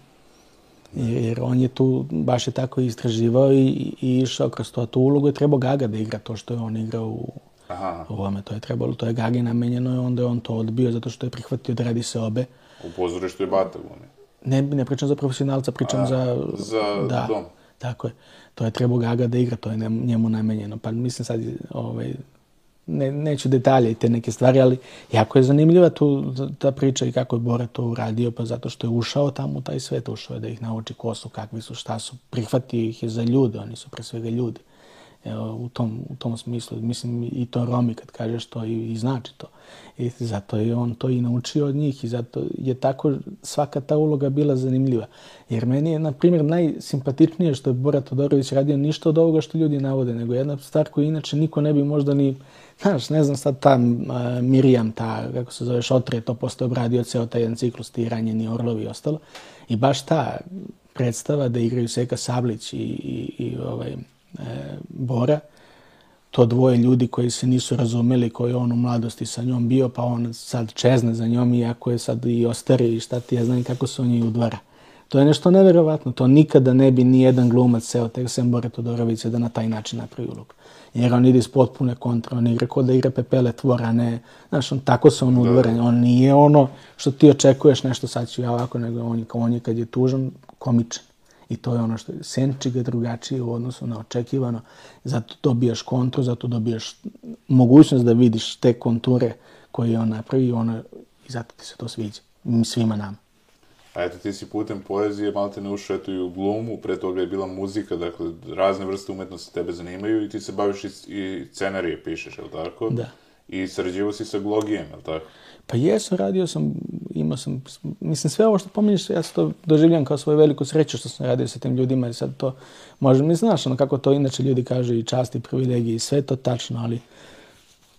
S2: Jer, jer on je tu baš je tako istraživao i, i išao kroz to. Tu ulogu je trebao Gaga da igra to što je on igrao u Aha. ovome. To je trebalo, to je Gagi namenjeno i onda je on to odbio zato što je prihvatio da radi se obe.
S1: U pozorištu je Bata glumi.
S2: Ne, ne pričam za profesionalca, pričam A, za...
S1: Za
S2: da,
S1: dom.
S2: Tako je. To je trebao Gaga da igra, to je njemu namenjeno. Pa mislim sad, ovaj, ne, neću detalje i te neke stvari, ali jako je zanimljiva tu ta priča i kako je Bora to uradio, pa zato što je ušao tamo u taj svet, ušao je da ih nauči ko su, kakvi su, šta su, prihvatio ih je za ljude, oni su pre svega ljudi. U, tom, u tom smislu. Mislim, i to Romi kad kažeš to i, i znači to. I zato je on to i naučio od njih i zato je tako svaka ta uloga bila zanimljiva. Jer meni je, na primjer, najsimpatičnije što je Bora Todorović radio ništa od ovoga što ljudi navode, nego jedna stvar koju inače niko ne bi možda ni, znaš, ne znam sad ta uh, Mirjam, ta, kako se zove, Šotre, to posle obradio ceo taj jedan ciklus, ti ranjeni orlovi i ostalo. I baš ta predstava da igraju Seka Sablić i, i, i ovaj, Bora, to dvoje ljudi koji se nisu razumeli, koji on u mladosti sa njom bio, pa on sad čezne za njom, iako je sad i ostari i šta ti ja znam kako se on je udvara. To je nešto neverovatno. To nikada ne bi ni jedan glumac seo tek sem Bore Todorovića da na taj način napravi ulogu. Jer on ide iz potpune kontra, on igra kod da igra Pepele tvora, ne, znaš, on tako se on udvara. Da. On nije ono što ti očekuješ nešto sad ću ja ovako, nego on, on je kad je tužan, komičan. I to je ono što je, senči ga drugačije u odnosu na očekivano. Zato dobijaš kontru, zato dobijaš mogućnost da vidiš te konture koje on napravi i, ono, i zato ti se to sviđa. Svima nama.
S1: A eto, ti si putem poezije malo te ne ušao eto i u glumu, pre toga je bila muzika, dakle, razne vrste umetnosti tebe zanimaju i ti se baviš i, i scenarije pišeš, je li tako?
S2: Da.
S1: I sarađivo si sa Glogijem, je li tako?
S2: Pa jesam, radio sam, imao sam, mislim sve ovo što pominješ, ja se to doživljam kao svoju veliku sreću što sam radio sa tim ljudima i sad to, možda mi znaš, ono kako to inače ljudi kažu i časti, privilegije i sve to tačno, ali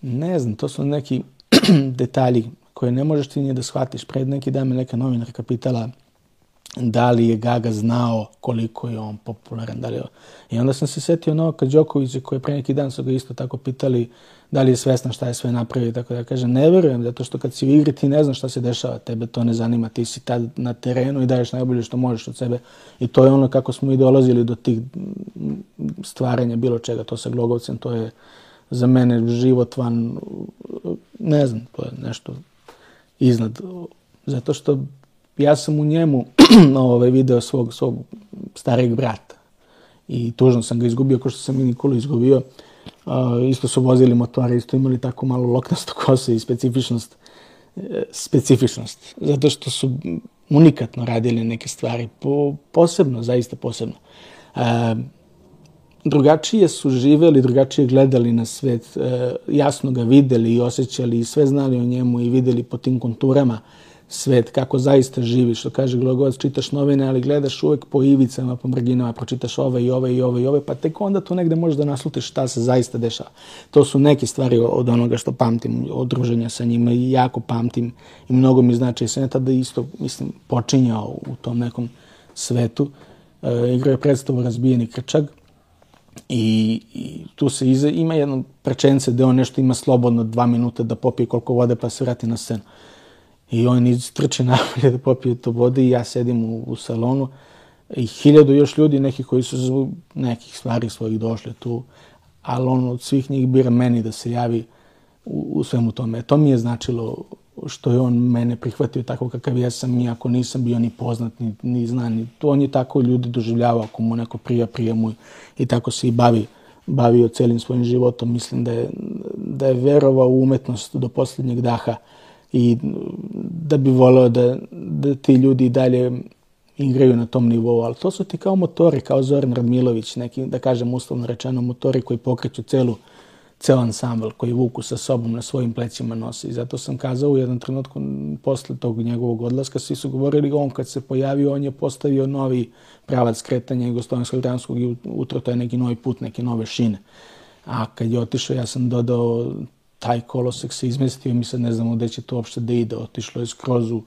S2: ne znam, to su neki detalji koje ne možeš ti nije da shvatiš. Pred neki dan me neka novinarka pitala da li je Gaga znao koliko je on popularan. Da li je... I onda sam se setio Novaka Đokovića koji je pre neki dan su ga isto tako pitali da li je svestan šta je sve napravio. Tako da kaže, ne verujem, zato što kad si u igri ti ne znaš šta se dešava, tebe to ne zanima, ti si tad na terenu i daješ najbolje što možeš od sebe. I to je ono kako smo i dolazili do tih stvaranja bilo čega, to sa Glogovcem, to je za mene životvan, ne znam, to je nešto iznad. Zato što ja sam u njemu ovaj, video svog, svog starijeg brata. I tužno sam ga izgubio, kao što sam i Nikolu izgubio. Isto su vozili motore, isto imali tako malo loknasto kose i specifičnost. E, specifičnost. Zato što su unikatno radili neke stvari. Po, posebno, zaista posebno. Uh, drugačije su živeli, drugačije gledali na svet, e, jasno ga videli i osjećali i sve znali o njemu i videli po tim konturama svet, kako zaista živi, što kaže Glogovac, čitaš novine, ali gledaš uvek po ivicama, po mrginama, pročitaš ove i ove i ove i ove, pa tek onda tu negde možeš da naslutiš šta se zaista dešava. To su neke stvari od onoga što pamtim, od druženja sa njima i jako pamtim i mnogo mi znači. I sam ja tada isto, mislim, počinjao u tom nekom svetu. E, igrao je predstavu Razbijeni krčag, I, i tu se iza, ima jedno prečence gde on nešto ima slobodno dva minuta da popije koliko vode pa se vrati na scenu. I on istrče napolje da popije to vode i ja sedim u, u salonu i hiljadu još ljudi, neki koji su zbog nekih stvari svojih došli tu, ali on od svih njih bira meni da se javi u, u svemu tome. To mi je značilo što je on mene prihvatio tako kakav ja sam, iako nisam bio ni poznat, ni, ni znan. Ni, to on je tako ljudi doživljavao, ako mu neko prija, prija mu i tako se i bavi, bavio celim svojim životom. Mislim da je, da je verovao u umetnost do posljednjeg daha i da bi voleo da, da ti ljudi i dalje igraju na tom nivou, ali to su ti kao motori, kao Zoran Radmilović, neki, da kažem uslovno rečeno, motori koji pokreću celu ceo ansambl koji Vuku sa sobom na svojim plećima nosi. I zato sam kazao u jednom trenutku posle tog njegovog odlaska, svi su govorili on kad se pojavio, on je postavio novi pravac skretanja Jugoslavenskog granskog i utro to je neki novi put, neke nove šine. A kad je otišao, ja sam dodao taj kolosek se izmestio mi sad ne znamo gde će to uopšte da ide. Otišlo je skroz u,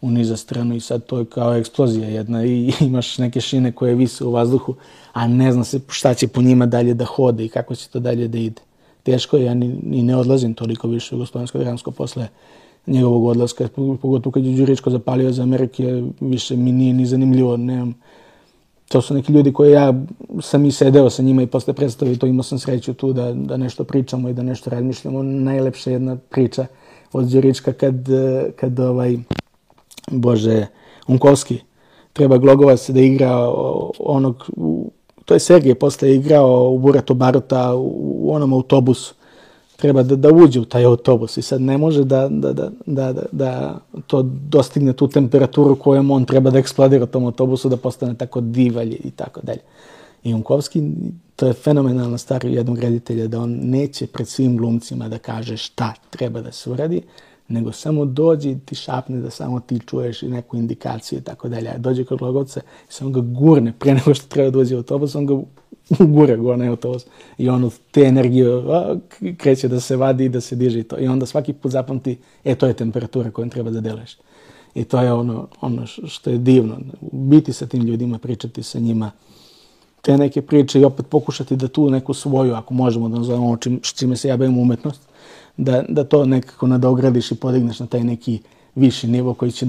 S2: u niza stranu i sad to je kao eksplozija jedna i imaš neke šine koje vise u vazduhu, a ne zna se šta će po njima dalje da hode i kako će to dalje da ide teško je, ja ni, ni ne odlazim toliko više u gospodinsko Gransko posle njegovog odlaska, pogotovo kad je Đuričko zapalio za Amerike, više mi nije ni zanimljivo, nemam, to su neki ljudi koji ja sam i sedeo sa njima i posle predstave to imao sam sreću tu da, da nešto pričamo i da nešto razmišljamo. Najlepša jedna priča od Đurička kad, kad ovaj, Bože, Unkovski treba Glogovac da igra onog To je Sergej posle igrao u Burato Baruta u onom autobusu. Treba da, da uđe u taj autobus i sad ne može da, da, da, da, da, da to dostigne tu temperaturu kojom on treba da eksplodira u tom autobusu da postane tako divalje i tako dalje. I Unkovski, to je fenomenalna stvar jednog reditelja, da on neće pred svim glumcima da kaže šta treba da se uradi, nego samo dođi ti šapne da samo ti čuješ i neku indikaciju i tako dalje. Dođe kod Glogovca i samo ga gurne pre nego što treba da dođe u autobus, on ga gure go na autobus. I on od te energije a, kreće da se vadi i da se diže i to. I onda svaki put zapamti, e, to je temperatura kojom treba da deleš. I to je ono, ono što je divno. Biti sa tim ljudima, pričati sa njima, te neke priče i opet pokušati da tu neku svoju, ako možemo da nazovemo čim, čime se ja bavim umetnost, da, da to nekako nadogradiš i podigneš na taj neki viši nivo koji će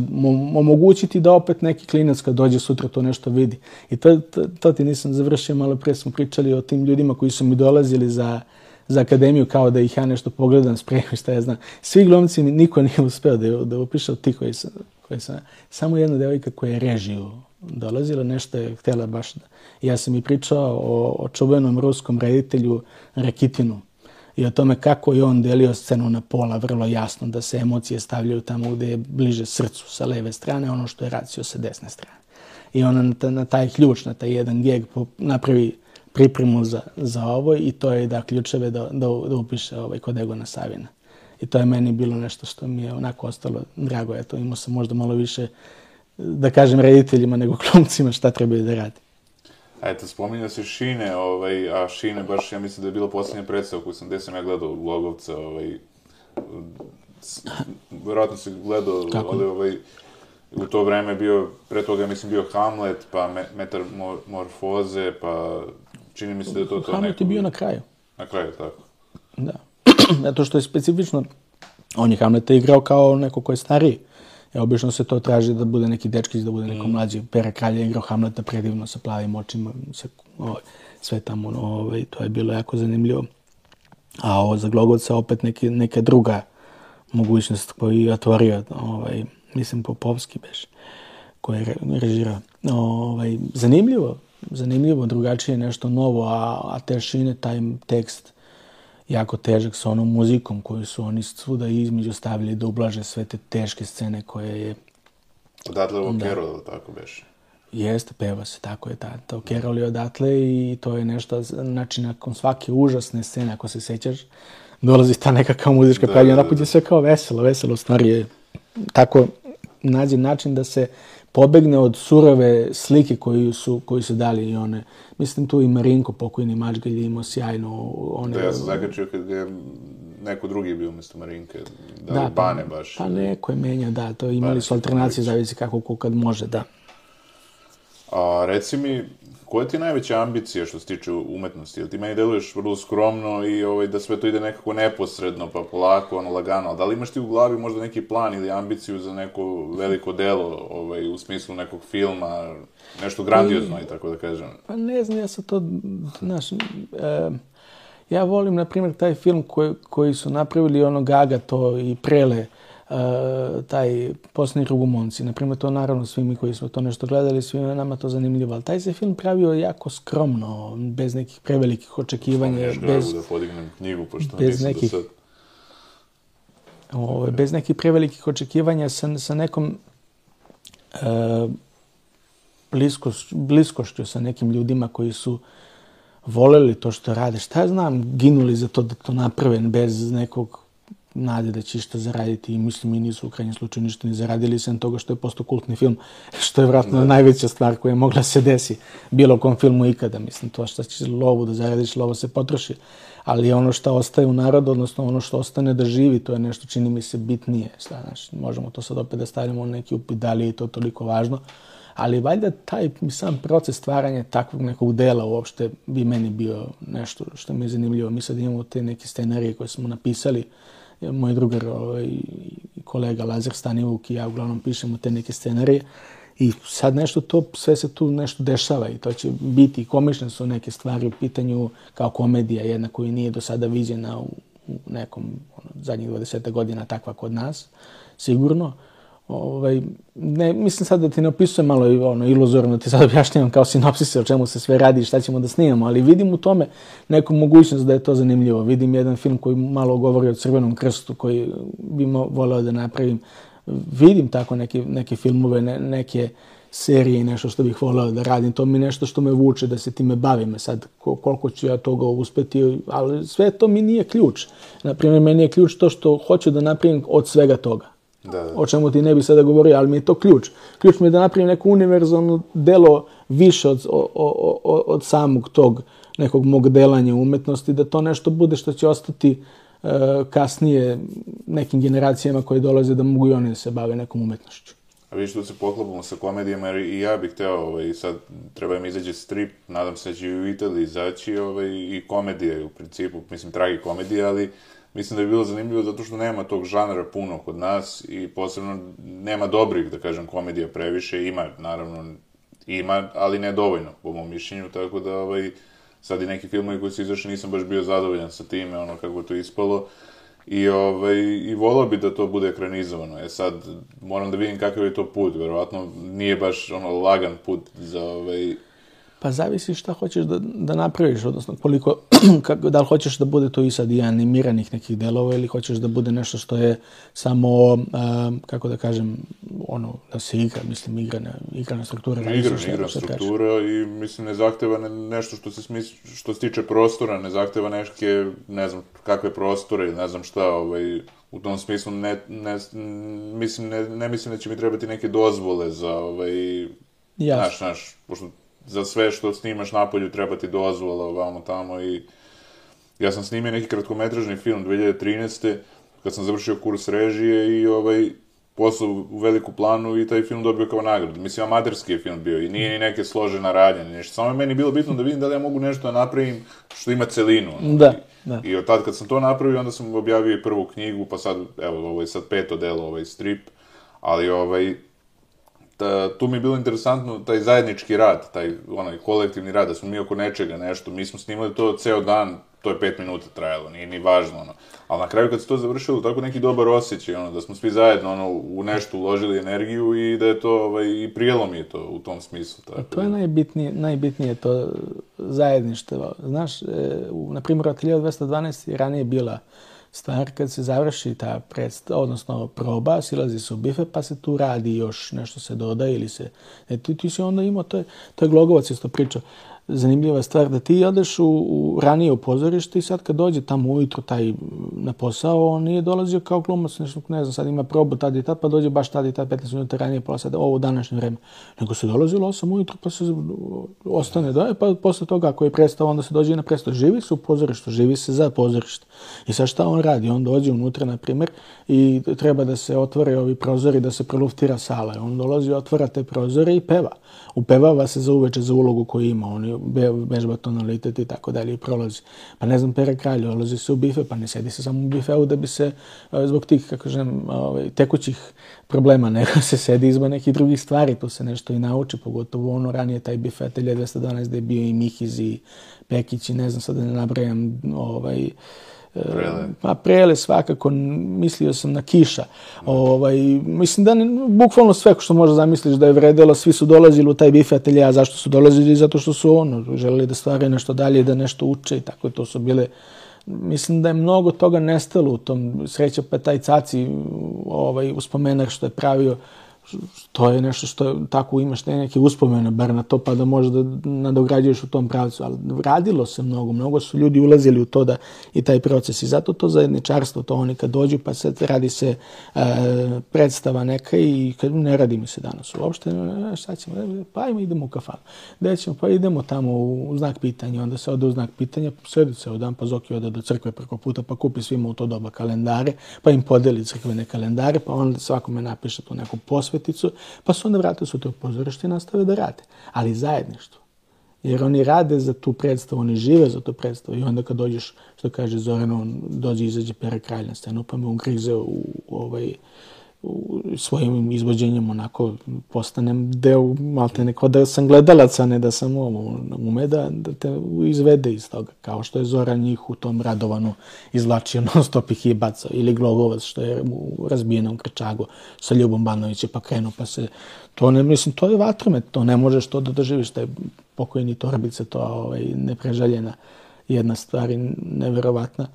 S2: omogućiti da opet neki klinac kad dođe sutra to nešto vidi. I to, to, to ti nisam završio, malo pre smo pričali o tim ljudima koji su mi dolazili za, za akademiju kao da ih ja nešto pogledam, spremim šta ja znam. Svi glumci mi niko nije uspeo da, da upiše ti koji sam, koji sam. Samo jedna devojka koja je režiju dolazila, nešto je htjela baš da... Ja sam i pričao o, o čuvenom ruskom reditelju Rakitinu i o tome kako je on delio scenu na pola vrlo jasno, da se emocije stavljaju tamo gde je bliže srcu sa leve strane, ono što je racio sa desne strane. I on na, na taj ključ, na taj jedan geg napravi pripremu za, za ovo i to je da ključeve da, da, da upiše ovaj, kod Egona Savina. I to je meni bilo nešto što mi je onako ostalo drago. Eto, imao sam možda malo više, da kažem, rediteljima nego klumcima šta trebaju da radi.
S1: Eto, spominja se Šine, ovaj, a Šine baš, ja mislim da je bilo posljednja predstava koju sam, gde sam ja gledao Logovca, ovaj, verovatno se gledao, Kako? Ovde, ovaj, u to vreme bio, pre toga mislim bio Hamlet, pa me, Metamorfoze, pa čini mi se da je to to
S2: Hamlet neko... je bio na kraju.
S1: Na kraju, tako.
S2: Da. Zato što je specifično, on je Hamleta igrao kao neko ko je stariji. E, obično se to traži da bude neki dečkić, da bude neko mm. mlađi. Pera Kralja igrao Hamleta predivno sa plavim očima, se, ovaj, sve tamo, ovaj, to je bilo jako zanimljivo. A ovo za Glogovca opet neki, neka druga mogućnost koju je otvorio, ovaj, mislim Popovski beš, koji je režirao. Ovaj, zanimljivo, zanimljivo, drugačije nešto novo, a, a Tešine, taj tekst, jako težak sa onom muzikom koju su oni svuda između stavili da ublaže sve te teške scene koje je...
S1: Odatle ovo da. Kerol, tako beše?
S2: Jeste, peva se, tako je, ta, to Kerol je odatle i to je nešto, znači, nakon svake užasne scene, ako se sećaš, dolazi ta neka kao muzička da, pravlja, da, da, da. sve kao veselo, veselo, stvari je tako nađe način da se pobegne od surove slike koju su, koju su dali i one. Mislim tu i Marinko, pokojni Mačgalj, je imao sjajno... One,
S1: da, ja sam zakačio kad je neko drugi bio umjesto Marinke. Da, da Bane baš.
S2: Pa neko je menja, da. To imali su alternacije, zavisi kako ko kad može, da.
S1: A reci mi, Koja ti je najveća ambicija što se tiče umetnosti? Jel ti meni deluješ vrlo skromno i ovaj, da sve to ide nekako neposredno, pa polako, ono, lagano. Da li imaš ti u glavi možda neki plan ili ambiciju za neko veliko delo, ovaj, u smislu nekog filma, nešto grandiozno i tako da kažem?
S2: Pa ne znam, ja sam to, znaš, e, ja volim, na primjer, taj film koji, koji su napravili ono Gaga, to i Prele, uh, taj posljednji Rugumonci. Naprimjer, to naravno svi mi koji smo to nešto gledali, svi nama to zanimljivo. Ali taj se film pravio jako skromno, bez nekih prevelikih očekivanja.
S1: bez, da podignem knjigu, pošto bez nekih, da sad...
S2: Ove, bez nekih prevelikih očekivanja sa, sa nekom uh, bliskoš, bliskošću sa nekim ljudima koji su voleli to što rade. Šta znam, ginuli za to da to naprave bez nekog nade da će što zaraditi i mislim i nisu u krajnjem slučaju ništa ni zaradili sem toga što je postao kultni film, što je vratno da. najveća stvar koja je mogla se desi bilo kom filmu ikada. Mislim, to što će lovu da zaradiš, lovo se potroši. Ali ono što ostaje u narodu, odnosno ono što ostane da živi, to je nešto čini mi se bitnije. Znaš, možemo to sad opet da stavimo u neki upit, da li je to toliko važno. Ali valjda taj sam proces stvaranja takvog nekog dela uopšte bi meni bio nešto što mi je zanimljivo. Mi sad imamo te neke scenarije koje smo napisali, moj drugar ovaj, kolega Lazar Stanivuk i ja uglavnom pišemo te neke scenarije. I sad nešto to, sve se tu nešto dešava i to će biti, komične su neke stvari u pitanju kao komedija, jedna koja nije do sada viđena u, u nekom ono, zadnjih 20 godina takva kod nas, sigurno. Uh, Ovaj, ne, mislim sad da ti ne opisujem malo ono, iluzorno, ti sad objašnjavam kao sinopsise o čemu se sve radi i šta ćemo da snimamo, ali vidim u tome neku mogućnost da je to zanimljivo. Vidim jedan film koji malo govori o Crvenom krstu koji bi voleo da napravim. Vidim tako neke, neke filmove, ne, neke serije i nešto što bih voleo da radim. To mi nešto što me vuče da se time bavim. Sad, koliko ću ja toga uspeti, ali sve to mi nije ključ. Naprimjer, meni je ključ to što hoću da napravim od svega toga.
S1: Da, da.
S2: O čemu ti ne bi sada govorio, ali mi je to ključ. Ključ mi je da napravim neko univerzalno delo više od, od, od, od samog tog nekog mog delanja umetnosti, da to nešto bude što će ostati uh, kasnije nekim generacijama koje dolaze da mogu i oni da se bave nekom umetnošću.
S1: A vidiš, tu se poklopamo sa komedijama, jer i ja bih teo, ovaj, sad treba im izađe strip, nadam se da će i u Italiji izaći ovaj, i komedije, u principu, mislim, tragi komedije, ali mislim da bi bilo zanimljivo zato što nema tog žanra puno kod nas i posebno nema dobrih, da kažem, komedija previše, ima, naravno, ima, ali ne dovoljno, po mom mišljenju, tako da, ovaj, sad i neki filmovi koji su izašli nisam baš bio zadovoljan sa time, ono kako to ispalo. I, ovaj, i volao bi da to bude ekranizovano. E sad, moram da vidim kakav je to put. Verovatno nije baš ono lagan put za ovaj,
S2: Pa zavisi šta hoćeš da, da napraviš, odnosno koliko, kako, da li hoćeš da bude to i sad i animiranih nekih delova ili hoćeš da bude nešto što je samo, a, kako da kažem, ono, da se igra, mislim, igrana, igrana struktura.
S1: Ne igra, igrana struktura i mislim ne zahteva ne, nešto što se smisli, što se tiče prostora, ne zahteva neke, ne znam, kakve prostore, ne znam šta, ovaj, u tom smislu ne, ne, mislim, ne, ne mislim da će mi trebati neke dozvole za, ovaj, Jasno. naš, naš, pošto za sve što snimaš napolju treba ti dozvola ovamo tamo i ja sam snimio neki kratkometražni film 2013. kad sam završio kurs režije i ovaj posao u veliku planu i taj film dobio kao nagradu. Mislim, amaterski je film bio i nije ni neke složena radnja, nešto. Samo je meni bilo bitno da vidim da li ja mogu nešto da napravim što ima celinu.
S2: Ono. Da, da.
S1: I od tad kad sam to napravio, onda sam objavio i prvu knjigu, pa sad, evo, ovo je sad peto delo, ovaj strip, ali ovaj, ta, tu mi je bilo interesantno taj zajednički rad, taj onaj kolektivni rad, da smo mi oko nečega nešto, mi smo snimali to ceo dan, to je pet minuta trajalo, nije ni važno, ono. Ali na kraju kad se to završilo, tako neki dobar osjećaj, ono, da smo svi zajedno, ono, u nešto uložili energiju i da je to, ovaj, i prijelo mi je to u tom smislu. Tako.
S2: To je najbitnije, najbitnije to zajedništvo. Znaš, e, u, na primjer, od 1212 je ranije bila stvar kad se završi ta predstava, odnosno proba, silazi se u bife, pa se tu radi još nešto se dodaje ili se... E, ti, ti si onda imao, to je, to je Glogovac isto pričao, zanimljiva stvar da ti odeš u, u ranije u pozorište i sad kad dođe tamo ujutro taj na posao, on nije dolazio kao glumac, nešto, ne znam, sad ima probu tad i tad, pa dođe baš tad i tad, 15 minuta ranije, pola sada, ovo današnje vreme. Nego se dolazilo 8 ujutro, pa se ostane da pa posle toga ako je predstava, onda se dođe i na predstavu. Živi se u pozorištu, živi se za pozorište. I sad šta on radi? On dođe unutra, na primjer, i treba da se otvore ovi prozori, da se preluftira sala. On dolazi, otvara te prozore i peva upevava se za uveče za ulogu koju ima, on vežba tonalitet i tako dalje i prolazi. Pa ne znam, pere kralje, odlazi se u bife, pa ne sedi se samo u bifeu da bi se zbog tih, kako žem, ovaj, tekućih problema, nego se sedi izba nekih drugih stvari, tu se nešto i nauči, pogotovo ono ranije taj bife 1212 gde je bio i Mihiz i Pekić i ne znam sad da ne nabrajam ovaj,
S1: Prele.
S2: Pa prele svakako, mislio sam na kiša. Ovaj, mislim da ne, bukvalno sve što možda zamisliš da je vredelo, svi su dolazili u taj bife a zašto su dolazili? Zato što su ono, želeli da stvaraju nešto dalje, da nešto uče i tako to su bile Mislim da je mnogo toga nestalo u tom sreća pa taj caci ovaj, uspomenak što je pravio to je nešto što tako imaš ne neke uspomene bar na to pa da možeš da nadograđuješ u tom pravcu, ali radilo se mnogo, mnogo su ljudi ulazili u to da i taj proces. I zato to zajedničarstvo, to oni kad dođu pa se radi se e, predstava neka i kad ne radi mi se danas uopšte, šta ćemo, pa ajmo idemo u kafanu, gde ćemo, pa idemo tamo u, znak pitanja, onda se ode u znak pitanja, sedi se dan, pa Zoki ode do crkve preko puta, pa kupi svima u to doba kalendare, pa im podeli crkvene kalendare, pa onda svakome napiše tu neku posveticu, pa se onda vrate sutra u pozorište i nastave da rade. Ali zajedništvo. Jer oni rade za tu predstavu, oni žive za tu predstavu i onda kad dođeš, što kaže Zoran, on dođe i izađe pere kralj na scenu, pa me on grize u, u ovaj, svojim izvođenjem onako postanem deo malte neko da sam gledalac, a ne da sam ume da, da te izvede iz toga, kao što je Zoran njih u tom Radovanu izvlačio non stop ih i bacao, ili Glogovac što je u razbijenom Krčagu sa Ljubom Banovićem pa krenuo pa se, to ne, mislim, to je vatromet, to ne možeš to da doživiš, taj pokojni Torbice, to ovaj, neprežaljena jedna stvar i neverovatna.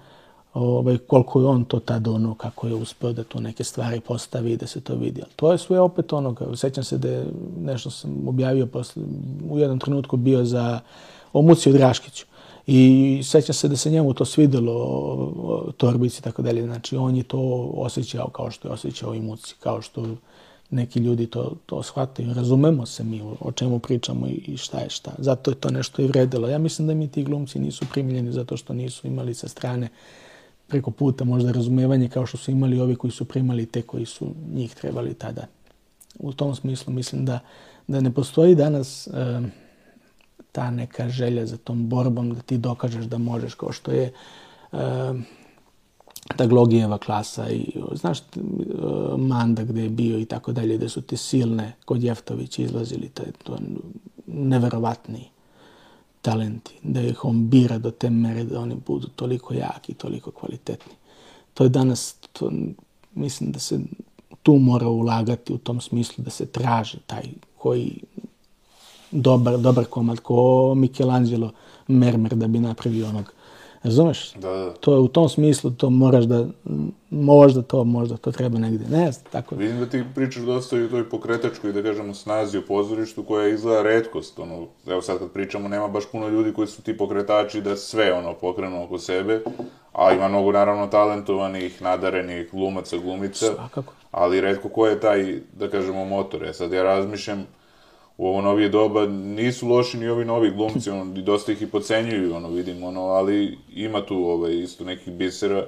S2: Ovaj, koliko je on to tad ono, kako je uspeo da tu neke stvari postavi i da se to vidi. Ali to je sve opet ono, sećam se da je nešto sam objavio posle, u jednom trenutku bio za o Muciju Draškiću. I sećam se da se njemu to svidelo, Torbici i tako dalje. Znači, on je to osjećao kao što je osjećao i Muci, kao što neki ljudi to, to shvataju. Razumemo se mi o čemu pričamo i šta je šta. Zato je to nešto i vredilo. Ja mislim da mi ti glumci nisu primiljeni zato što nisu imali sa strane preko puta možda razumevanje kao što su imali ovi koji su primali te koji su njih trebali tada. U tom smislu mislim da, da ne postoji danas e, ta neka želja za tom borbom da ti dokažeš da možeš kao što je e, ta Glogijeva klasa i znaš Manda gde je bio i tako dalje, gde su te silne kod Jeftovića izlazili, to je to neverovatni talenti, da ih on bira do te mere da oni budu toliko jaki, toliko kvalitetni. To je danas, to, mislim da se tu mora ulagati u tom smislu da se traži taj koji dobar, dobar komad, ko Michelangelo Mermer da bi napravio onog Razumeš?
S1: Da, da.
S2: To je u tom smislu, to moraš da, možda to, možda to treba negde, ne znam, tako.
S1: Vidim da ti pričaš dosta i o toj pokretačkoj, da kažemo, snazi u pozorištu, koja izgleda redkost, ono, evo sad kad pričamo, nema baš puno ljudi koji su ti pokretači da sve, ono, pokrenu oko sebe, a ima mnogo, naravno, talentovanih, nadarenih glumaca, glumica.
S2: Svakako.
S1: Ali redko ko je taj, da kažemo, motor. E sad ja razmišljam, u ovo novije doba nisu loši ni ovi novi glumci, ono, dosta ih i pocenjuju, ono, vidim, ono, ali ima tu, ovaj, isto nekih bisera,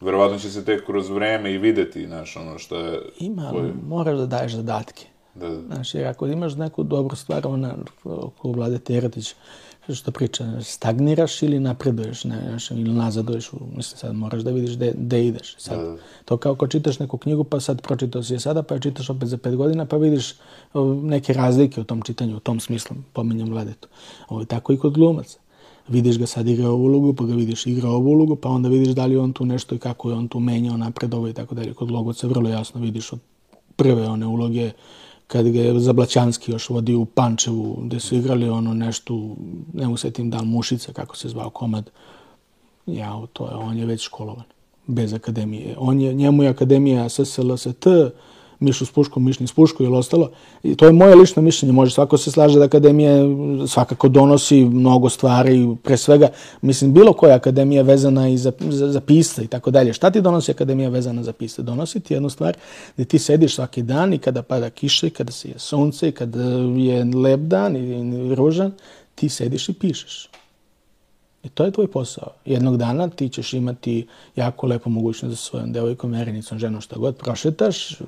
S1: verovatno će se tek kroz vreme i videti, znaš, ono, što je...
S2: Ima, koji... moraš da daješ zadatke.
S1: Da, da.
S2: Znaš, jer ako imaš neku dobru stvar, ona, oko Vlade Teratić, što priča, stagniraš ili napreduješ, ne, znaš, ili nazaduješ, mislim, sad moraš da vidiš gde ideš. Sad, da, da. To kao ako čitaš neku knjigu, pa sad pročitao si je sada, pa je čitaš opet za pet godina, pa vidiš neke razlike u tom čitanju, u tom smislu, pominjam Vladetu. Ovo je tako i kod glumaca. Vidiš ga sad igra ovu ulogu, pa ga vidiš igra ovu ulogu, pa onda vidiš da li on tu nešto i kako je on tu menjao, napredovao i tako dalje. Kod Logoca vrlo jasno vidiš od prve one uloge kad ga je Zablaćanski još vodio u Pančevu, gde su igrali ono nešto, ne mu setim da Mušica, kako se zvao komad. Ja, to je, on je već školovan, bez akademije. On je, njemu je akademija SSLST, Mišu s puškom, Mišni s puškom ili ostalo. I to je moje lično mišljenje. Može svako se slaže da akademija svakako donosi mnogo stvari, pre svega, mislim, bilo koja akademija vezana i za, za, za pisca i tako dalje. Šta ti donosi akademija vezana za pisca? Donosi ti jednu stvar gde ti sediš svaki dan i kada pada kiša i kada se je sunce i kada je lep dan i ružan, ti sediš i pišeš. I to je tvoj posao. Jednog dana ti ćeš imati jako lepu mogućnost za svojom devojkom, verenicom, ženom, šta god prošetaš,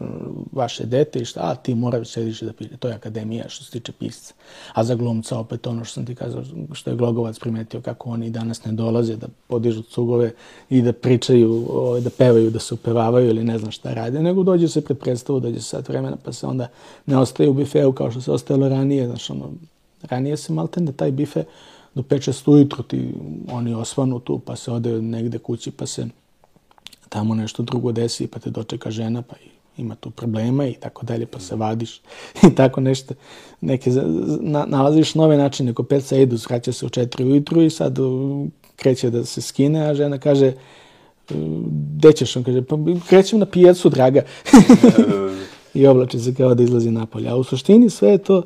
S2: vaše dete i šta, a ti moraš sediš da piše. To je akademija što se tiče pisca. A za glumca opet ono što sam ti kazao, što je Glogovac primetio kako oni danas ne dolaze da podižu cugove i da pričaju, da pevaju, da se upevavaju ili ne znam šta rade, nego dođe se pred predstavu, dođe sat vremena, pa se onda ne ostaje u bifeu kao što se ostajalo ranije. Znaš, ono, ranije se malten da taj bife do 5-6 ujutro ti oni osvanu tu, pa se ode negde kući, pa se tamo nešto drugo desi, pa te dočeka žena, pa ima tu problema i tako dalje, pa se vadiš i tako nešto. Neke, na, nalaziš nove načine, ko peca idu, svraća se u 4 ujutru i sad kreće da se skine, a žena kaže, gde ćeš? On kaže, pa krećem na pijacu, draga. I oblači se kao da izlazi napolje. A u suštini sve je to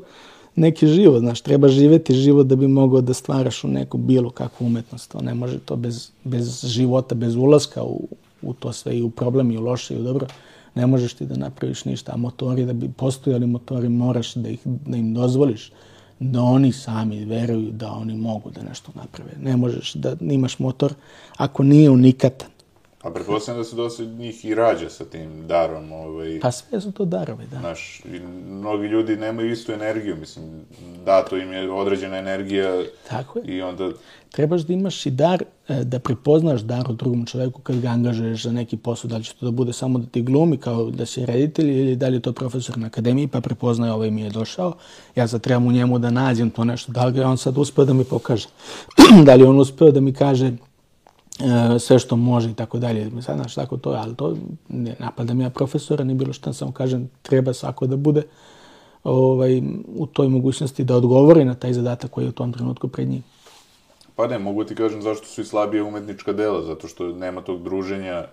S2: neki život, znaš, treba živeti život da bi mogao da stvaraš u neku bilo kakvu umetnost. To ne može to bez, bez života, bez ulaska u, u to sve i u problem i u loše i u dobro. Ne možeš ti da napraviš ništa. A motori, da bi postojali motori, moraš da, ih, da im dozvoliš da oni sami veruju da oni mogu da nešto naprave. Ne možeš da imaš motor ako nije unikatan
S1: A pretpostavljam da se dosta njih i rađa sa tim darom. Ovaj,
S2: pa sve su to darovi, da.
S1: Znaš, i mnogi ljudi nemaju istu energiju, mislim, da, to im je određena energija.
S2: Tako je.
S1: I onda...
S2: Trebaš da imaš i dar, e, da prepoznaš dar u drugom čoveku kad ga angažuješ za neki posao, da li će to da bude samo da ti glumi kao da si reditelj ili da li je to profesor na akademiji pa prepoznaje ovaj mi je došao. Ja sad trebam u njemu da nađem to nešto, da li ga on sad uspeo da mi pokaže. da li on uspeo da mi kaže sve što može i tako dalje. Sad, znaš, tako to je, ali to ne napadam ja profesora, ni bilo što, samo kažem, treba svako da bude ovaj, u toj mogućnosti da odgovori na taj zadatak koji je u tom trenutku pred njim.
S1: Pa ne, mogu ti kažem zašto su i slabije umetnička dela, zato što nema tog druženja,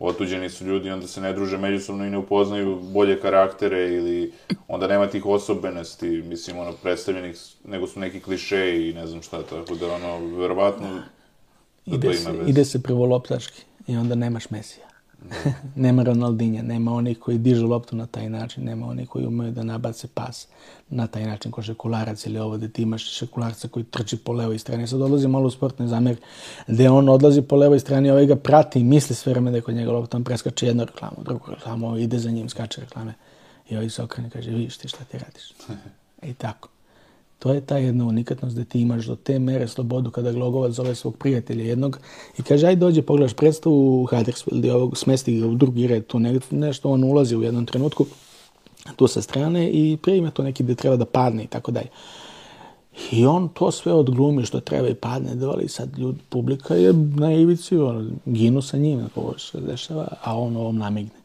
S1: otuđeni su ljudi, onda se ne druže međusobno i ne upoznaju bolje karaktere ili onda nema tih osobenosti, mislim, ono, predstavljenih, nego su neki klišeji i ne znam šta, tako da, ono, verovatno,
S2: ide,
S1: to
S2: se, ide se prvo loptaški i onda nemaš Mesija. nema Ronaldinja, nema onih koji dižu loptu na taj način, nema onih koji umeju da nabace pas na taj način ko šekularac ili ovo gde ti imaš šekularca koji trči po levoj strani. Sad odlazi malo u sportne zamer gde on odlazi po levoj strani, ovaj ga prati i misli sve vreme da je kod njega lopta, on preskače jednu reklamu, drugu reklamu, ide za njim, skače reklame i ovaj se okrene i kaže, vidiš ti šta ti radiš. I tako. To je ta jedna unikatnost da ti imaš do te mere slobodu kada Glogovac zove svog prijatelja jednog i kaže aj dođe pogledaš predstavu u Huddersfield i ovog smesti ga u drugi red tu ne, nešto on ulazi u jednom trenutku tu sa strane i prije to neki gde treba da padne i tako dalje. I on to sve odglumi što treba i padne dole i sad ljud, publika je na ivici, ono, ginu sa njim, ovo se dešava, a on ovom namigne.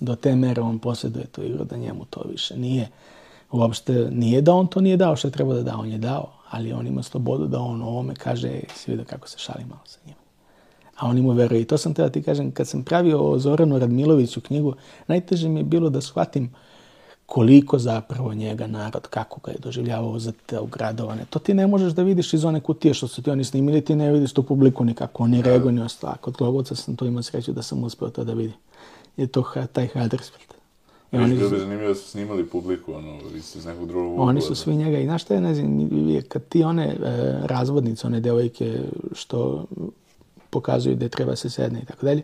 S2: Do te mere on posjeduje tu igru da njemu to više nije uopšte nije da on to nije dao što je trebao da da, on je dao, ali on ima slobodu da on ovome kaže, si vidio kako se šali malo sa njima. A oni mu veruje. I to sam treba ti kažem, kad sam pravio o Zoranu Radmiloviću knjigu, najteže mi je bilo da shvatim koliko zapravo njega narod, kako ga je doživljavao za te ugradovane. To ti ne možeš da vidiš iz one kutije što su ti oni snimili, ti ne vidiš tu publiku nikako, oni rego ni ostalo. Kod Glogovca sam to imao sreću da sam uspeo to da vidim. Je to taj Huddersfield.
S1: I oni bilo bi zanimljivo da su snimali publiku, ono, iz nekog drugog ugla.
S2: Oni su svi njega. I znaš šta je najzanimljivije? Kad ti one e, razvodnice, one devojke što pokazuju da treba se sedne i tako dalje,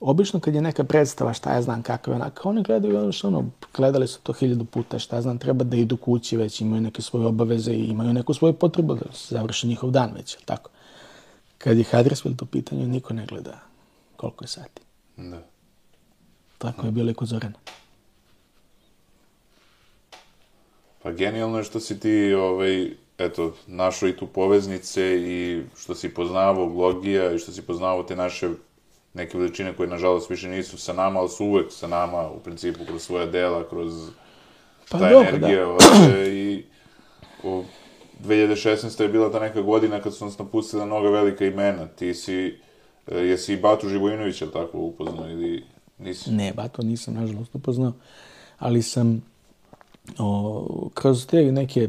S2: obično kad je neka predstava, šta ja znam kakva je onaka, oni gledaju ono što ono, gledali su to hiljadu puta, šta ja znam, treba da idu kući već, imaju neke svoje obaveze i imaju neku svoju potrebu da se završi njihov dan već, tako. Kad je Huddersfield u pitanju, niko ne gleda koliko je sati.
S1: Da.
S2: Tako je bilo i kod Zorana.
S1: Pa genijalno je što si ti, ovaj, eto, našao i tu poveznice i što si poznavao Glogija i što si poznavao te naše neke veličine koje, nažalost, više nisu sa nama, ali su uvek sa nama, u principu, kroz svoja dela, kroz
S2: Pa
S1: ta
S2: dobro,
S1: energija.
S2: da.
S1: Ovaj, I o, 2016. je bila ta neka godina kad su nas napustila mnoga velika imena. Ti si, e, jesi i Batu Živojinovića, tako, upoznao ili nisi?
S2: Ne, ba, to nisam, nažalost, upoznao, ali sam o, kroz te neke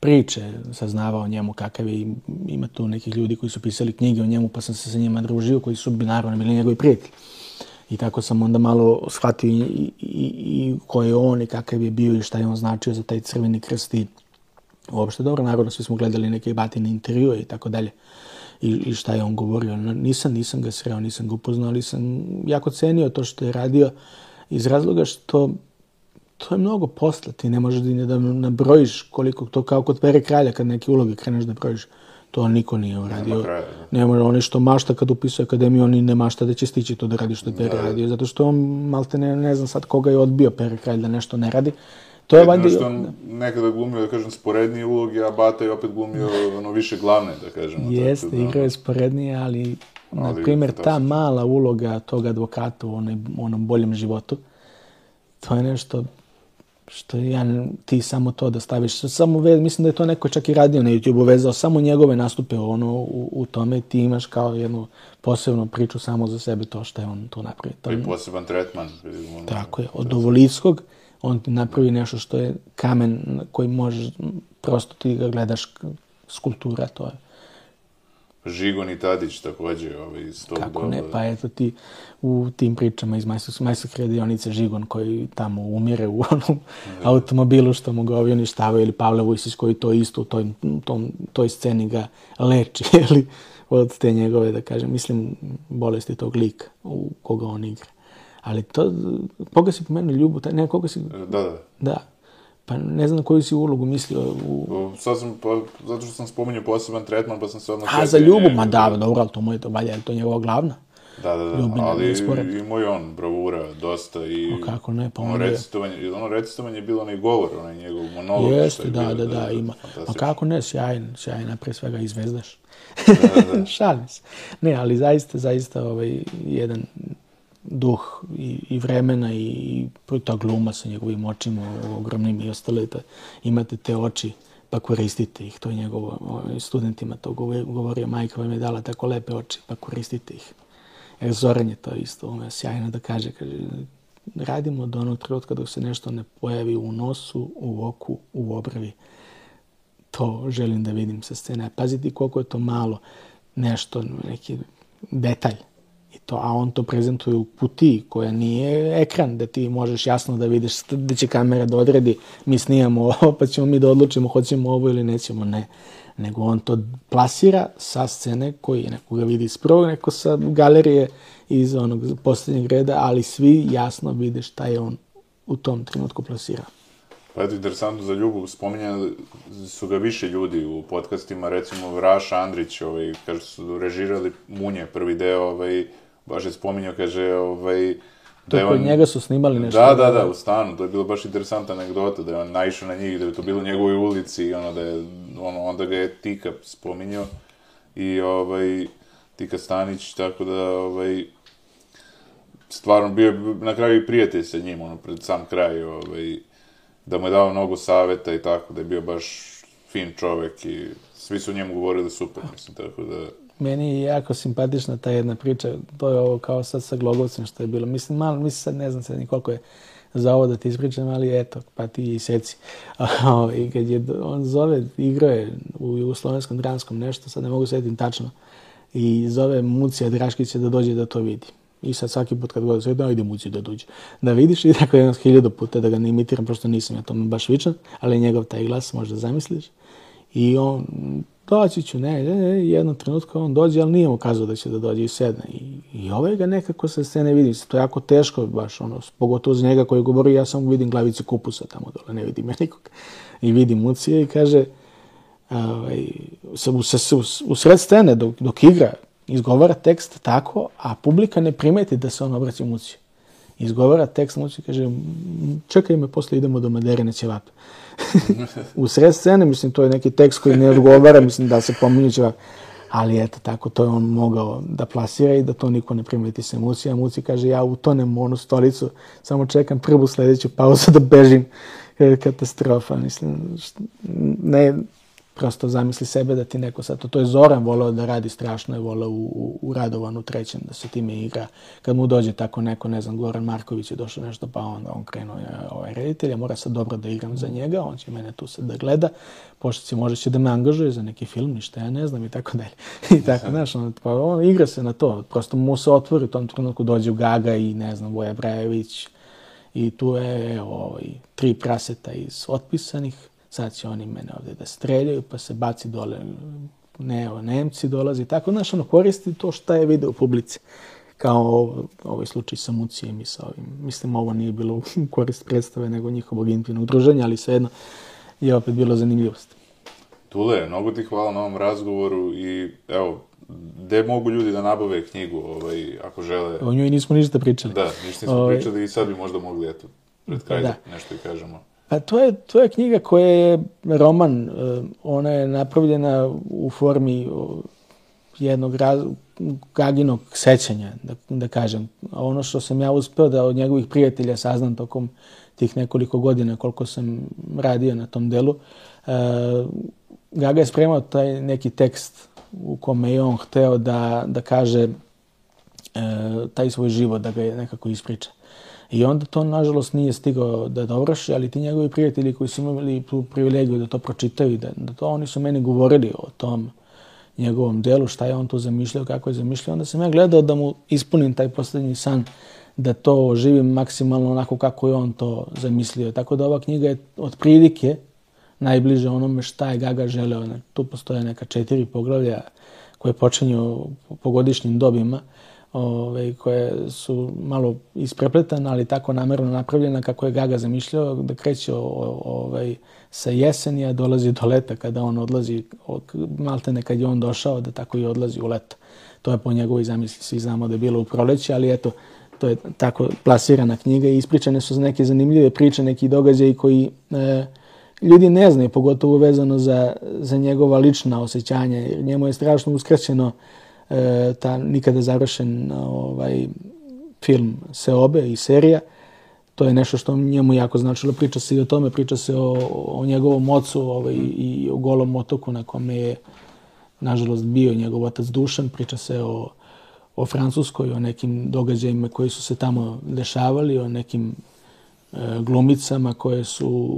S2: priče saznavao njemu kakav je, ima tu nekih ljudi koji su pisali knjige o njemu, pa sam se sa njima družio, koji su naravno bili njegovi prijatelji. I tako sam onda malo shvatio i, i, i ko je on i kakav je bio i šta je on značio za taj crveni krst i uopšte dobro, naravno svi smo gledali neke batine intervjue i tako dalje i, i šta je on govorio. Nisam, nisam ga sreo, nisam ga upoznao, ali sam jako cenio to što je radio iz razloga što to je mnogo posla, ti ne možeš da nabrojiš koliko, to kao kod Pere Kralja kad neke uloge kreneš da brojiš, to niko nije uradio.
S1: Da.
S2: Ne može, oni što mašta kad upisuje akademiju, oni ne mašta da će stići to da radi što je Pere
S1: Da.
S2: radio, zato što on, malte ne, ne znam sad koga je odbio Pere Kralj da nešto ne radi. To je valjda...
S1: što on nekada glumio, da kažem, sporednije uloge, a Bata je opet glumio ono više glavne, da kažemo.
S2: Jeste,
S1: da,
S2: igrao je sporednije, ali, na
S1: Ali
S2: primjer, ta mala uloga tog advokata u onom boljem životu, to je nešto što ja, ti samo to da staviš, samo ve, mislim da je to neko čak i radio na YouTube-u, vezao samo njegove nastupe ono, u, u tome, ti imaš kao jednu posebnu priču samo za sebe to što je on tu napravio. To,
S1: i poseban tretman. ono,
S2: tako je, od Ovolickog, on ti napravi nešto što je kamen koji možeš, prosto ti ga gledaš, skulptura, to je.
S1: Žigon i Tadić takođe, ovaj, iz tog
S2: Kako
S1: doba.
S2: ne, pa eto ti u tim pričama iz Majstorske radionice Žigon koji tamo umire u onom automobilu što mu ga ovi uništavaju ili Pavle Vujsić koji to isto u toj, tom, toj sceni ga leči ili od te njegove, da kažem, mislim, bolesti tog lika u koga on igra. Ali to, koga si pomenuo Ljubu, taj, ne, koga si,
S1: Da, da.
S2: da, pa ne znam na koju si ulogu mislio u,
S1: Sad sam, pa, zato što sam spomenuo poseban tretman, pa sam se odmah...
S2: A, za Ljubu, ma da, dobro, ali to mu je to, valja, je to njegova glavna.
S1: Da, da, da,
S2: Ljubina
S1: ali imao je on bravura dosta i...
S2: O, kako ne, pa
S1: ono
S2: on je-
S1: recitovanje, ono recitovanje je bilo onaj govor, onaj njegov monolog.
S2: Jeste,
S1: je
S2: da,
S1: bio,
S2: da, da, ima. Pa kako ne, sjajan, sjajan, pre svega i zvezdaš.
S1: da.
S2: Šalim se. Ne, ali zaista, zaista ovaj, jedan duh i, i vremena i, i ta gluma sa njegovim očima ogromnim i ostale, da imate te oči pa koristite ih. To je njegovo, ovaj, studentima to govorio, majka vam je dala tako lepe oči, pa koristite ih. Jer Zoran je to isto, je sjajno da kaže, kaže, radimo do onog trenutka dok se nešto ne pojavi u nosu, u oku, u obravi. To želim da vidim sa scene. Paziti koliko je to malo nešto, neki detalj. To, a on to prezentuje u putiji koja nije ekran da ti možeš jasno da vidiš da će kamera da odredi mi snijamo ovo pa ćemo mi da odlučimo hoćemo ovo ili nećemo. Ne. Nego on to plasira sa scene koji neko ga vidi iz prvog, neko sa galerije iz onog poslednjeg reda, ali svi jasno vide šta je on u tom trenutku plasirao.
S1: Pa eto, interesantno za Ljubu, spominjali su ga više ljudi u podcastima, recimo Raša Andrić, ovaj, kaže su režirali Munje, prvi deo, ovaj, baš je spominjao, kaže, ovaj,
S2: da je on... njega su snimali nešto.
S1: Da, da, da, u stanu, to je bilo baš interesantna anegdota, da je on naišao na njih, da je to bilo u njegovoj ulici i ono da je, ono, onda ga je Tika spominjao i ovaj, Tika Stanić, tako da, ovaj, stvarno bio na kraju i prijatelj sa njim, ono, pred sam kraj, ovaj, da mu je dao mnogo saveta i tako, da je bio baš fin čovek i svi su njemu govorili super, mislim, tako da...
S2: Meni je jako simpatična ta jedna priča, to je ovo kao sad sa Glogovcem što je bilo. Mislim, malo, mislim sad ne znam sad ni koliko je za ovo da ti ispričam, ali eto, pa ti i seci. I kad je, on zove, igrao je u jugoslovenskom dramskom nešto, sad ne mogu setim tačno, i zove Mucija Draškića da dođe da to vidi. I sad svaki put kad god sve da ide muci da dođe. Da vidiš i tako jedno hiljadu puta da ga ne imitiram, prosto nisam ja tome baš vičan, ali njegov taj glas možda zamisliš. I on, doći ću, ne, ne, ne, jednom trenutku on dođe, ali nije mu kazao da će da dođe i sedne. I, i ovaj ga nekako sa scene vidi, to je jako teško baš, ono, pogotovo za njega koji govori, ja samo vidim glavice kupusa tamo dole, ne vidim ja nikog. I vidim Mucije i kaže, ovaj, u, u, u sred scene dok, dok igra, izgovara tekst tako, a publika ne primeti da se on obraća muci. Izgovara tekst muci, kaže, čekaj me, posle idemo do Maderine ćevape. U sred scene, mislim, to je neki tekst koji ne odgovara, mislim, da se pominju ćevape. Ali eto, tako to je on mogao da plasira i da to niko ne primeti se Muci. A Muci kaže, ja utonem u onu stolicu, samo čekam prvu sledeću pauzu da bežim. Katastrofa, mislim, ne, prosto zamisli sebe da ti neko sad, to, to je Zoran volao da radi, strašno je volao u, u, u Radovanu trećem, da se time igra. Kad mu dođe tako neko, ne znam, Goran Marković je došao nešto, pa onda on krenuo je ovaj reditelj, ja mora sad dobro da igram za njega, on će mene tu sad da gleda, pošto može će da me angažuje za neki film, ništa ja ne znam i tako dalje. I tako, znaš, on, pa on igra se na to, prosto mu se otvori u tom trenutku, dođe u Gaga i ne znam, Voja Brajević, i tu je ovaj, tri praseta iz otpisanih, sad će oni mene ovde da streljaju, pa se baci dole, ne, o, Nemci dolazi, tako, znaš, ono, koristi to šta je video u publici kao ovaj slučaj sa Mucijem i sa ovim. Mislim, ovo nije bilo u korist predstave, nego njihovog intimnog druženja, ali svejedno je opet bilo zanimljivost.
S1: Tule, mnogo ti hvala na ovom razgovoru i evo, gde mogu ljudi da nabave knjigu, ovaj, ako žele...
S2: O njoj nismo ništa pričali.
S1: Da, ništa nismo ovaj... pričali i sad bi možda mogli, eto, pred kraj da. nešto i kažemo.
S2: Pa to je, to je knjiga koja je roman. E, ona je napravljena u formi jednog raz, Gaginog sećanja, da, da kažem. A ono što sam ja uspeo da od njegovih prijatelja saznam tokom tih nekoliko godina koliko sam radio na tom delu, e, Gaga je spremao taj neki tekst u kome je on hteo da, da kaže e, taj svoj život, da ga je nekako ispriča. I onda to, nažalost, nije stigao da dovrši, ali ti njegovi prijatelji koji su imali tu privilegiju da to pročitaju, da, da to oni su meni govorili o tom njegovom delu, šta je on tu zamišljao, kako je zamišljao, onda sam ja gledao da mu ispunim taj poslednji san, da to živim maksimalno onako kako je on to zamislio. Tako da ova knjiga je od prilike najbliže onome šta je Gaga želeo. Tu postoje neka četiri poglavlja koje počinju po godišnjim dobima ove, koje su malo isprepletane, ali tako namerno napravljena kako je Gaga zamišljao, da kreće ovaj, sa jeseni, a dolazi do leta kada on odlazi, maltene kad je on došao, da tako i odlazi u leto. To je po njegovoj zamisli, svi znamo da je bilo u proleće, ali eto, to je tako plasirana knjiga i ispričane su neke zanimljive priče, neki događaji koji e, ljudi ne znaju, pogotovo vezano za, za njegova lična osjećanja. Njemu je strašno uskraćeno e, ta nikada završen ovaj, film Seobe i serija. to je nešto što njemu jako značilo. Priča se i o tome, priča se o, o njegovom ocu ovaj, i o golom otoku na kome je, nažalost, bio njegov otac Dušan. Priča se o, o Francuskoj, o nekim događajima koji su se tamo dešavali, o nekim e, glumicama koje su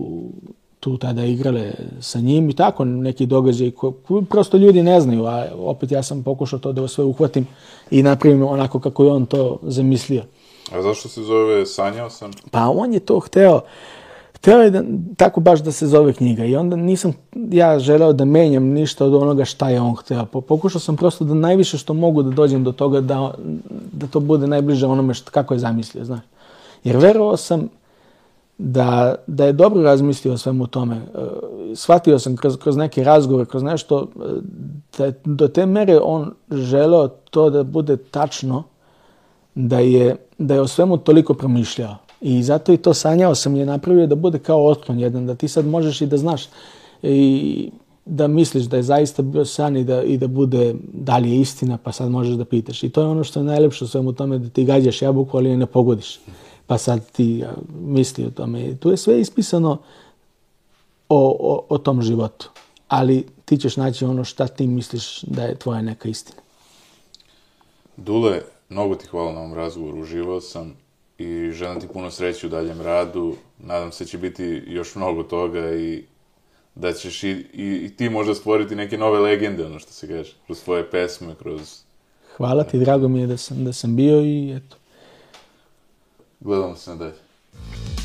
S2: tu tada igrale sa njim i tako neki događaj koji prosto ljudi ne znaju, a opet ja sam pokušao to da sve uhvatim i napravim onako kako je on to zamislio.
S1: A zašto se zove Sanjao sam?
S2: Pa on je to hteo, hteo je da, tako baš da se zove knjiga i onda nisam ja želeo da menjam ništa od onoga šta je on hteo. Pokušao sam prosto da najviše što mogu da dođem do toga da, da to bude najbliže onome što, kako je zamislio, znaš. Jer verovao sam da, da je dobro razmislio o svemu tome. E, shvatio sam kroz, kroz neke razgovore, kroz nešto, e, da je do te mere on želeo to da bude tačno, da je, da je o svemu toliko promišljao. I zato i to sanjao sam je napravio da bude kao otklon jedan, da ti sad možeš i da znaš i da misliš da je zaista bio san i da, i da bude dalje istina, pa sad možeš da pitaš. I to je ono što je najlepše u svemu tome, da ti gađaš jabuku, ali ne pogodiš pa sad ti misli o tome. Tu je sve ispisano o, o, o tom životu. Ali ti ćeš naći ono šta ti misliš da je tvoja neka istina.
S1: Dule, mnogo ti hvala na ovom razgovoru. Uživao sam i želim ti puno sreće u daljem radu. Nadam se da će biti još mnogo toga i da ćeš i, i, i ti možda stvoriti neke nove legende, ono što se kaže, kroz svoje pesme, kroz...
S2: Hvala ti, drago mi je da sam, da sam bio i eto,
S1: We'll understand that.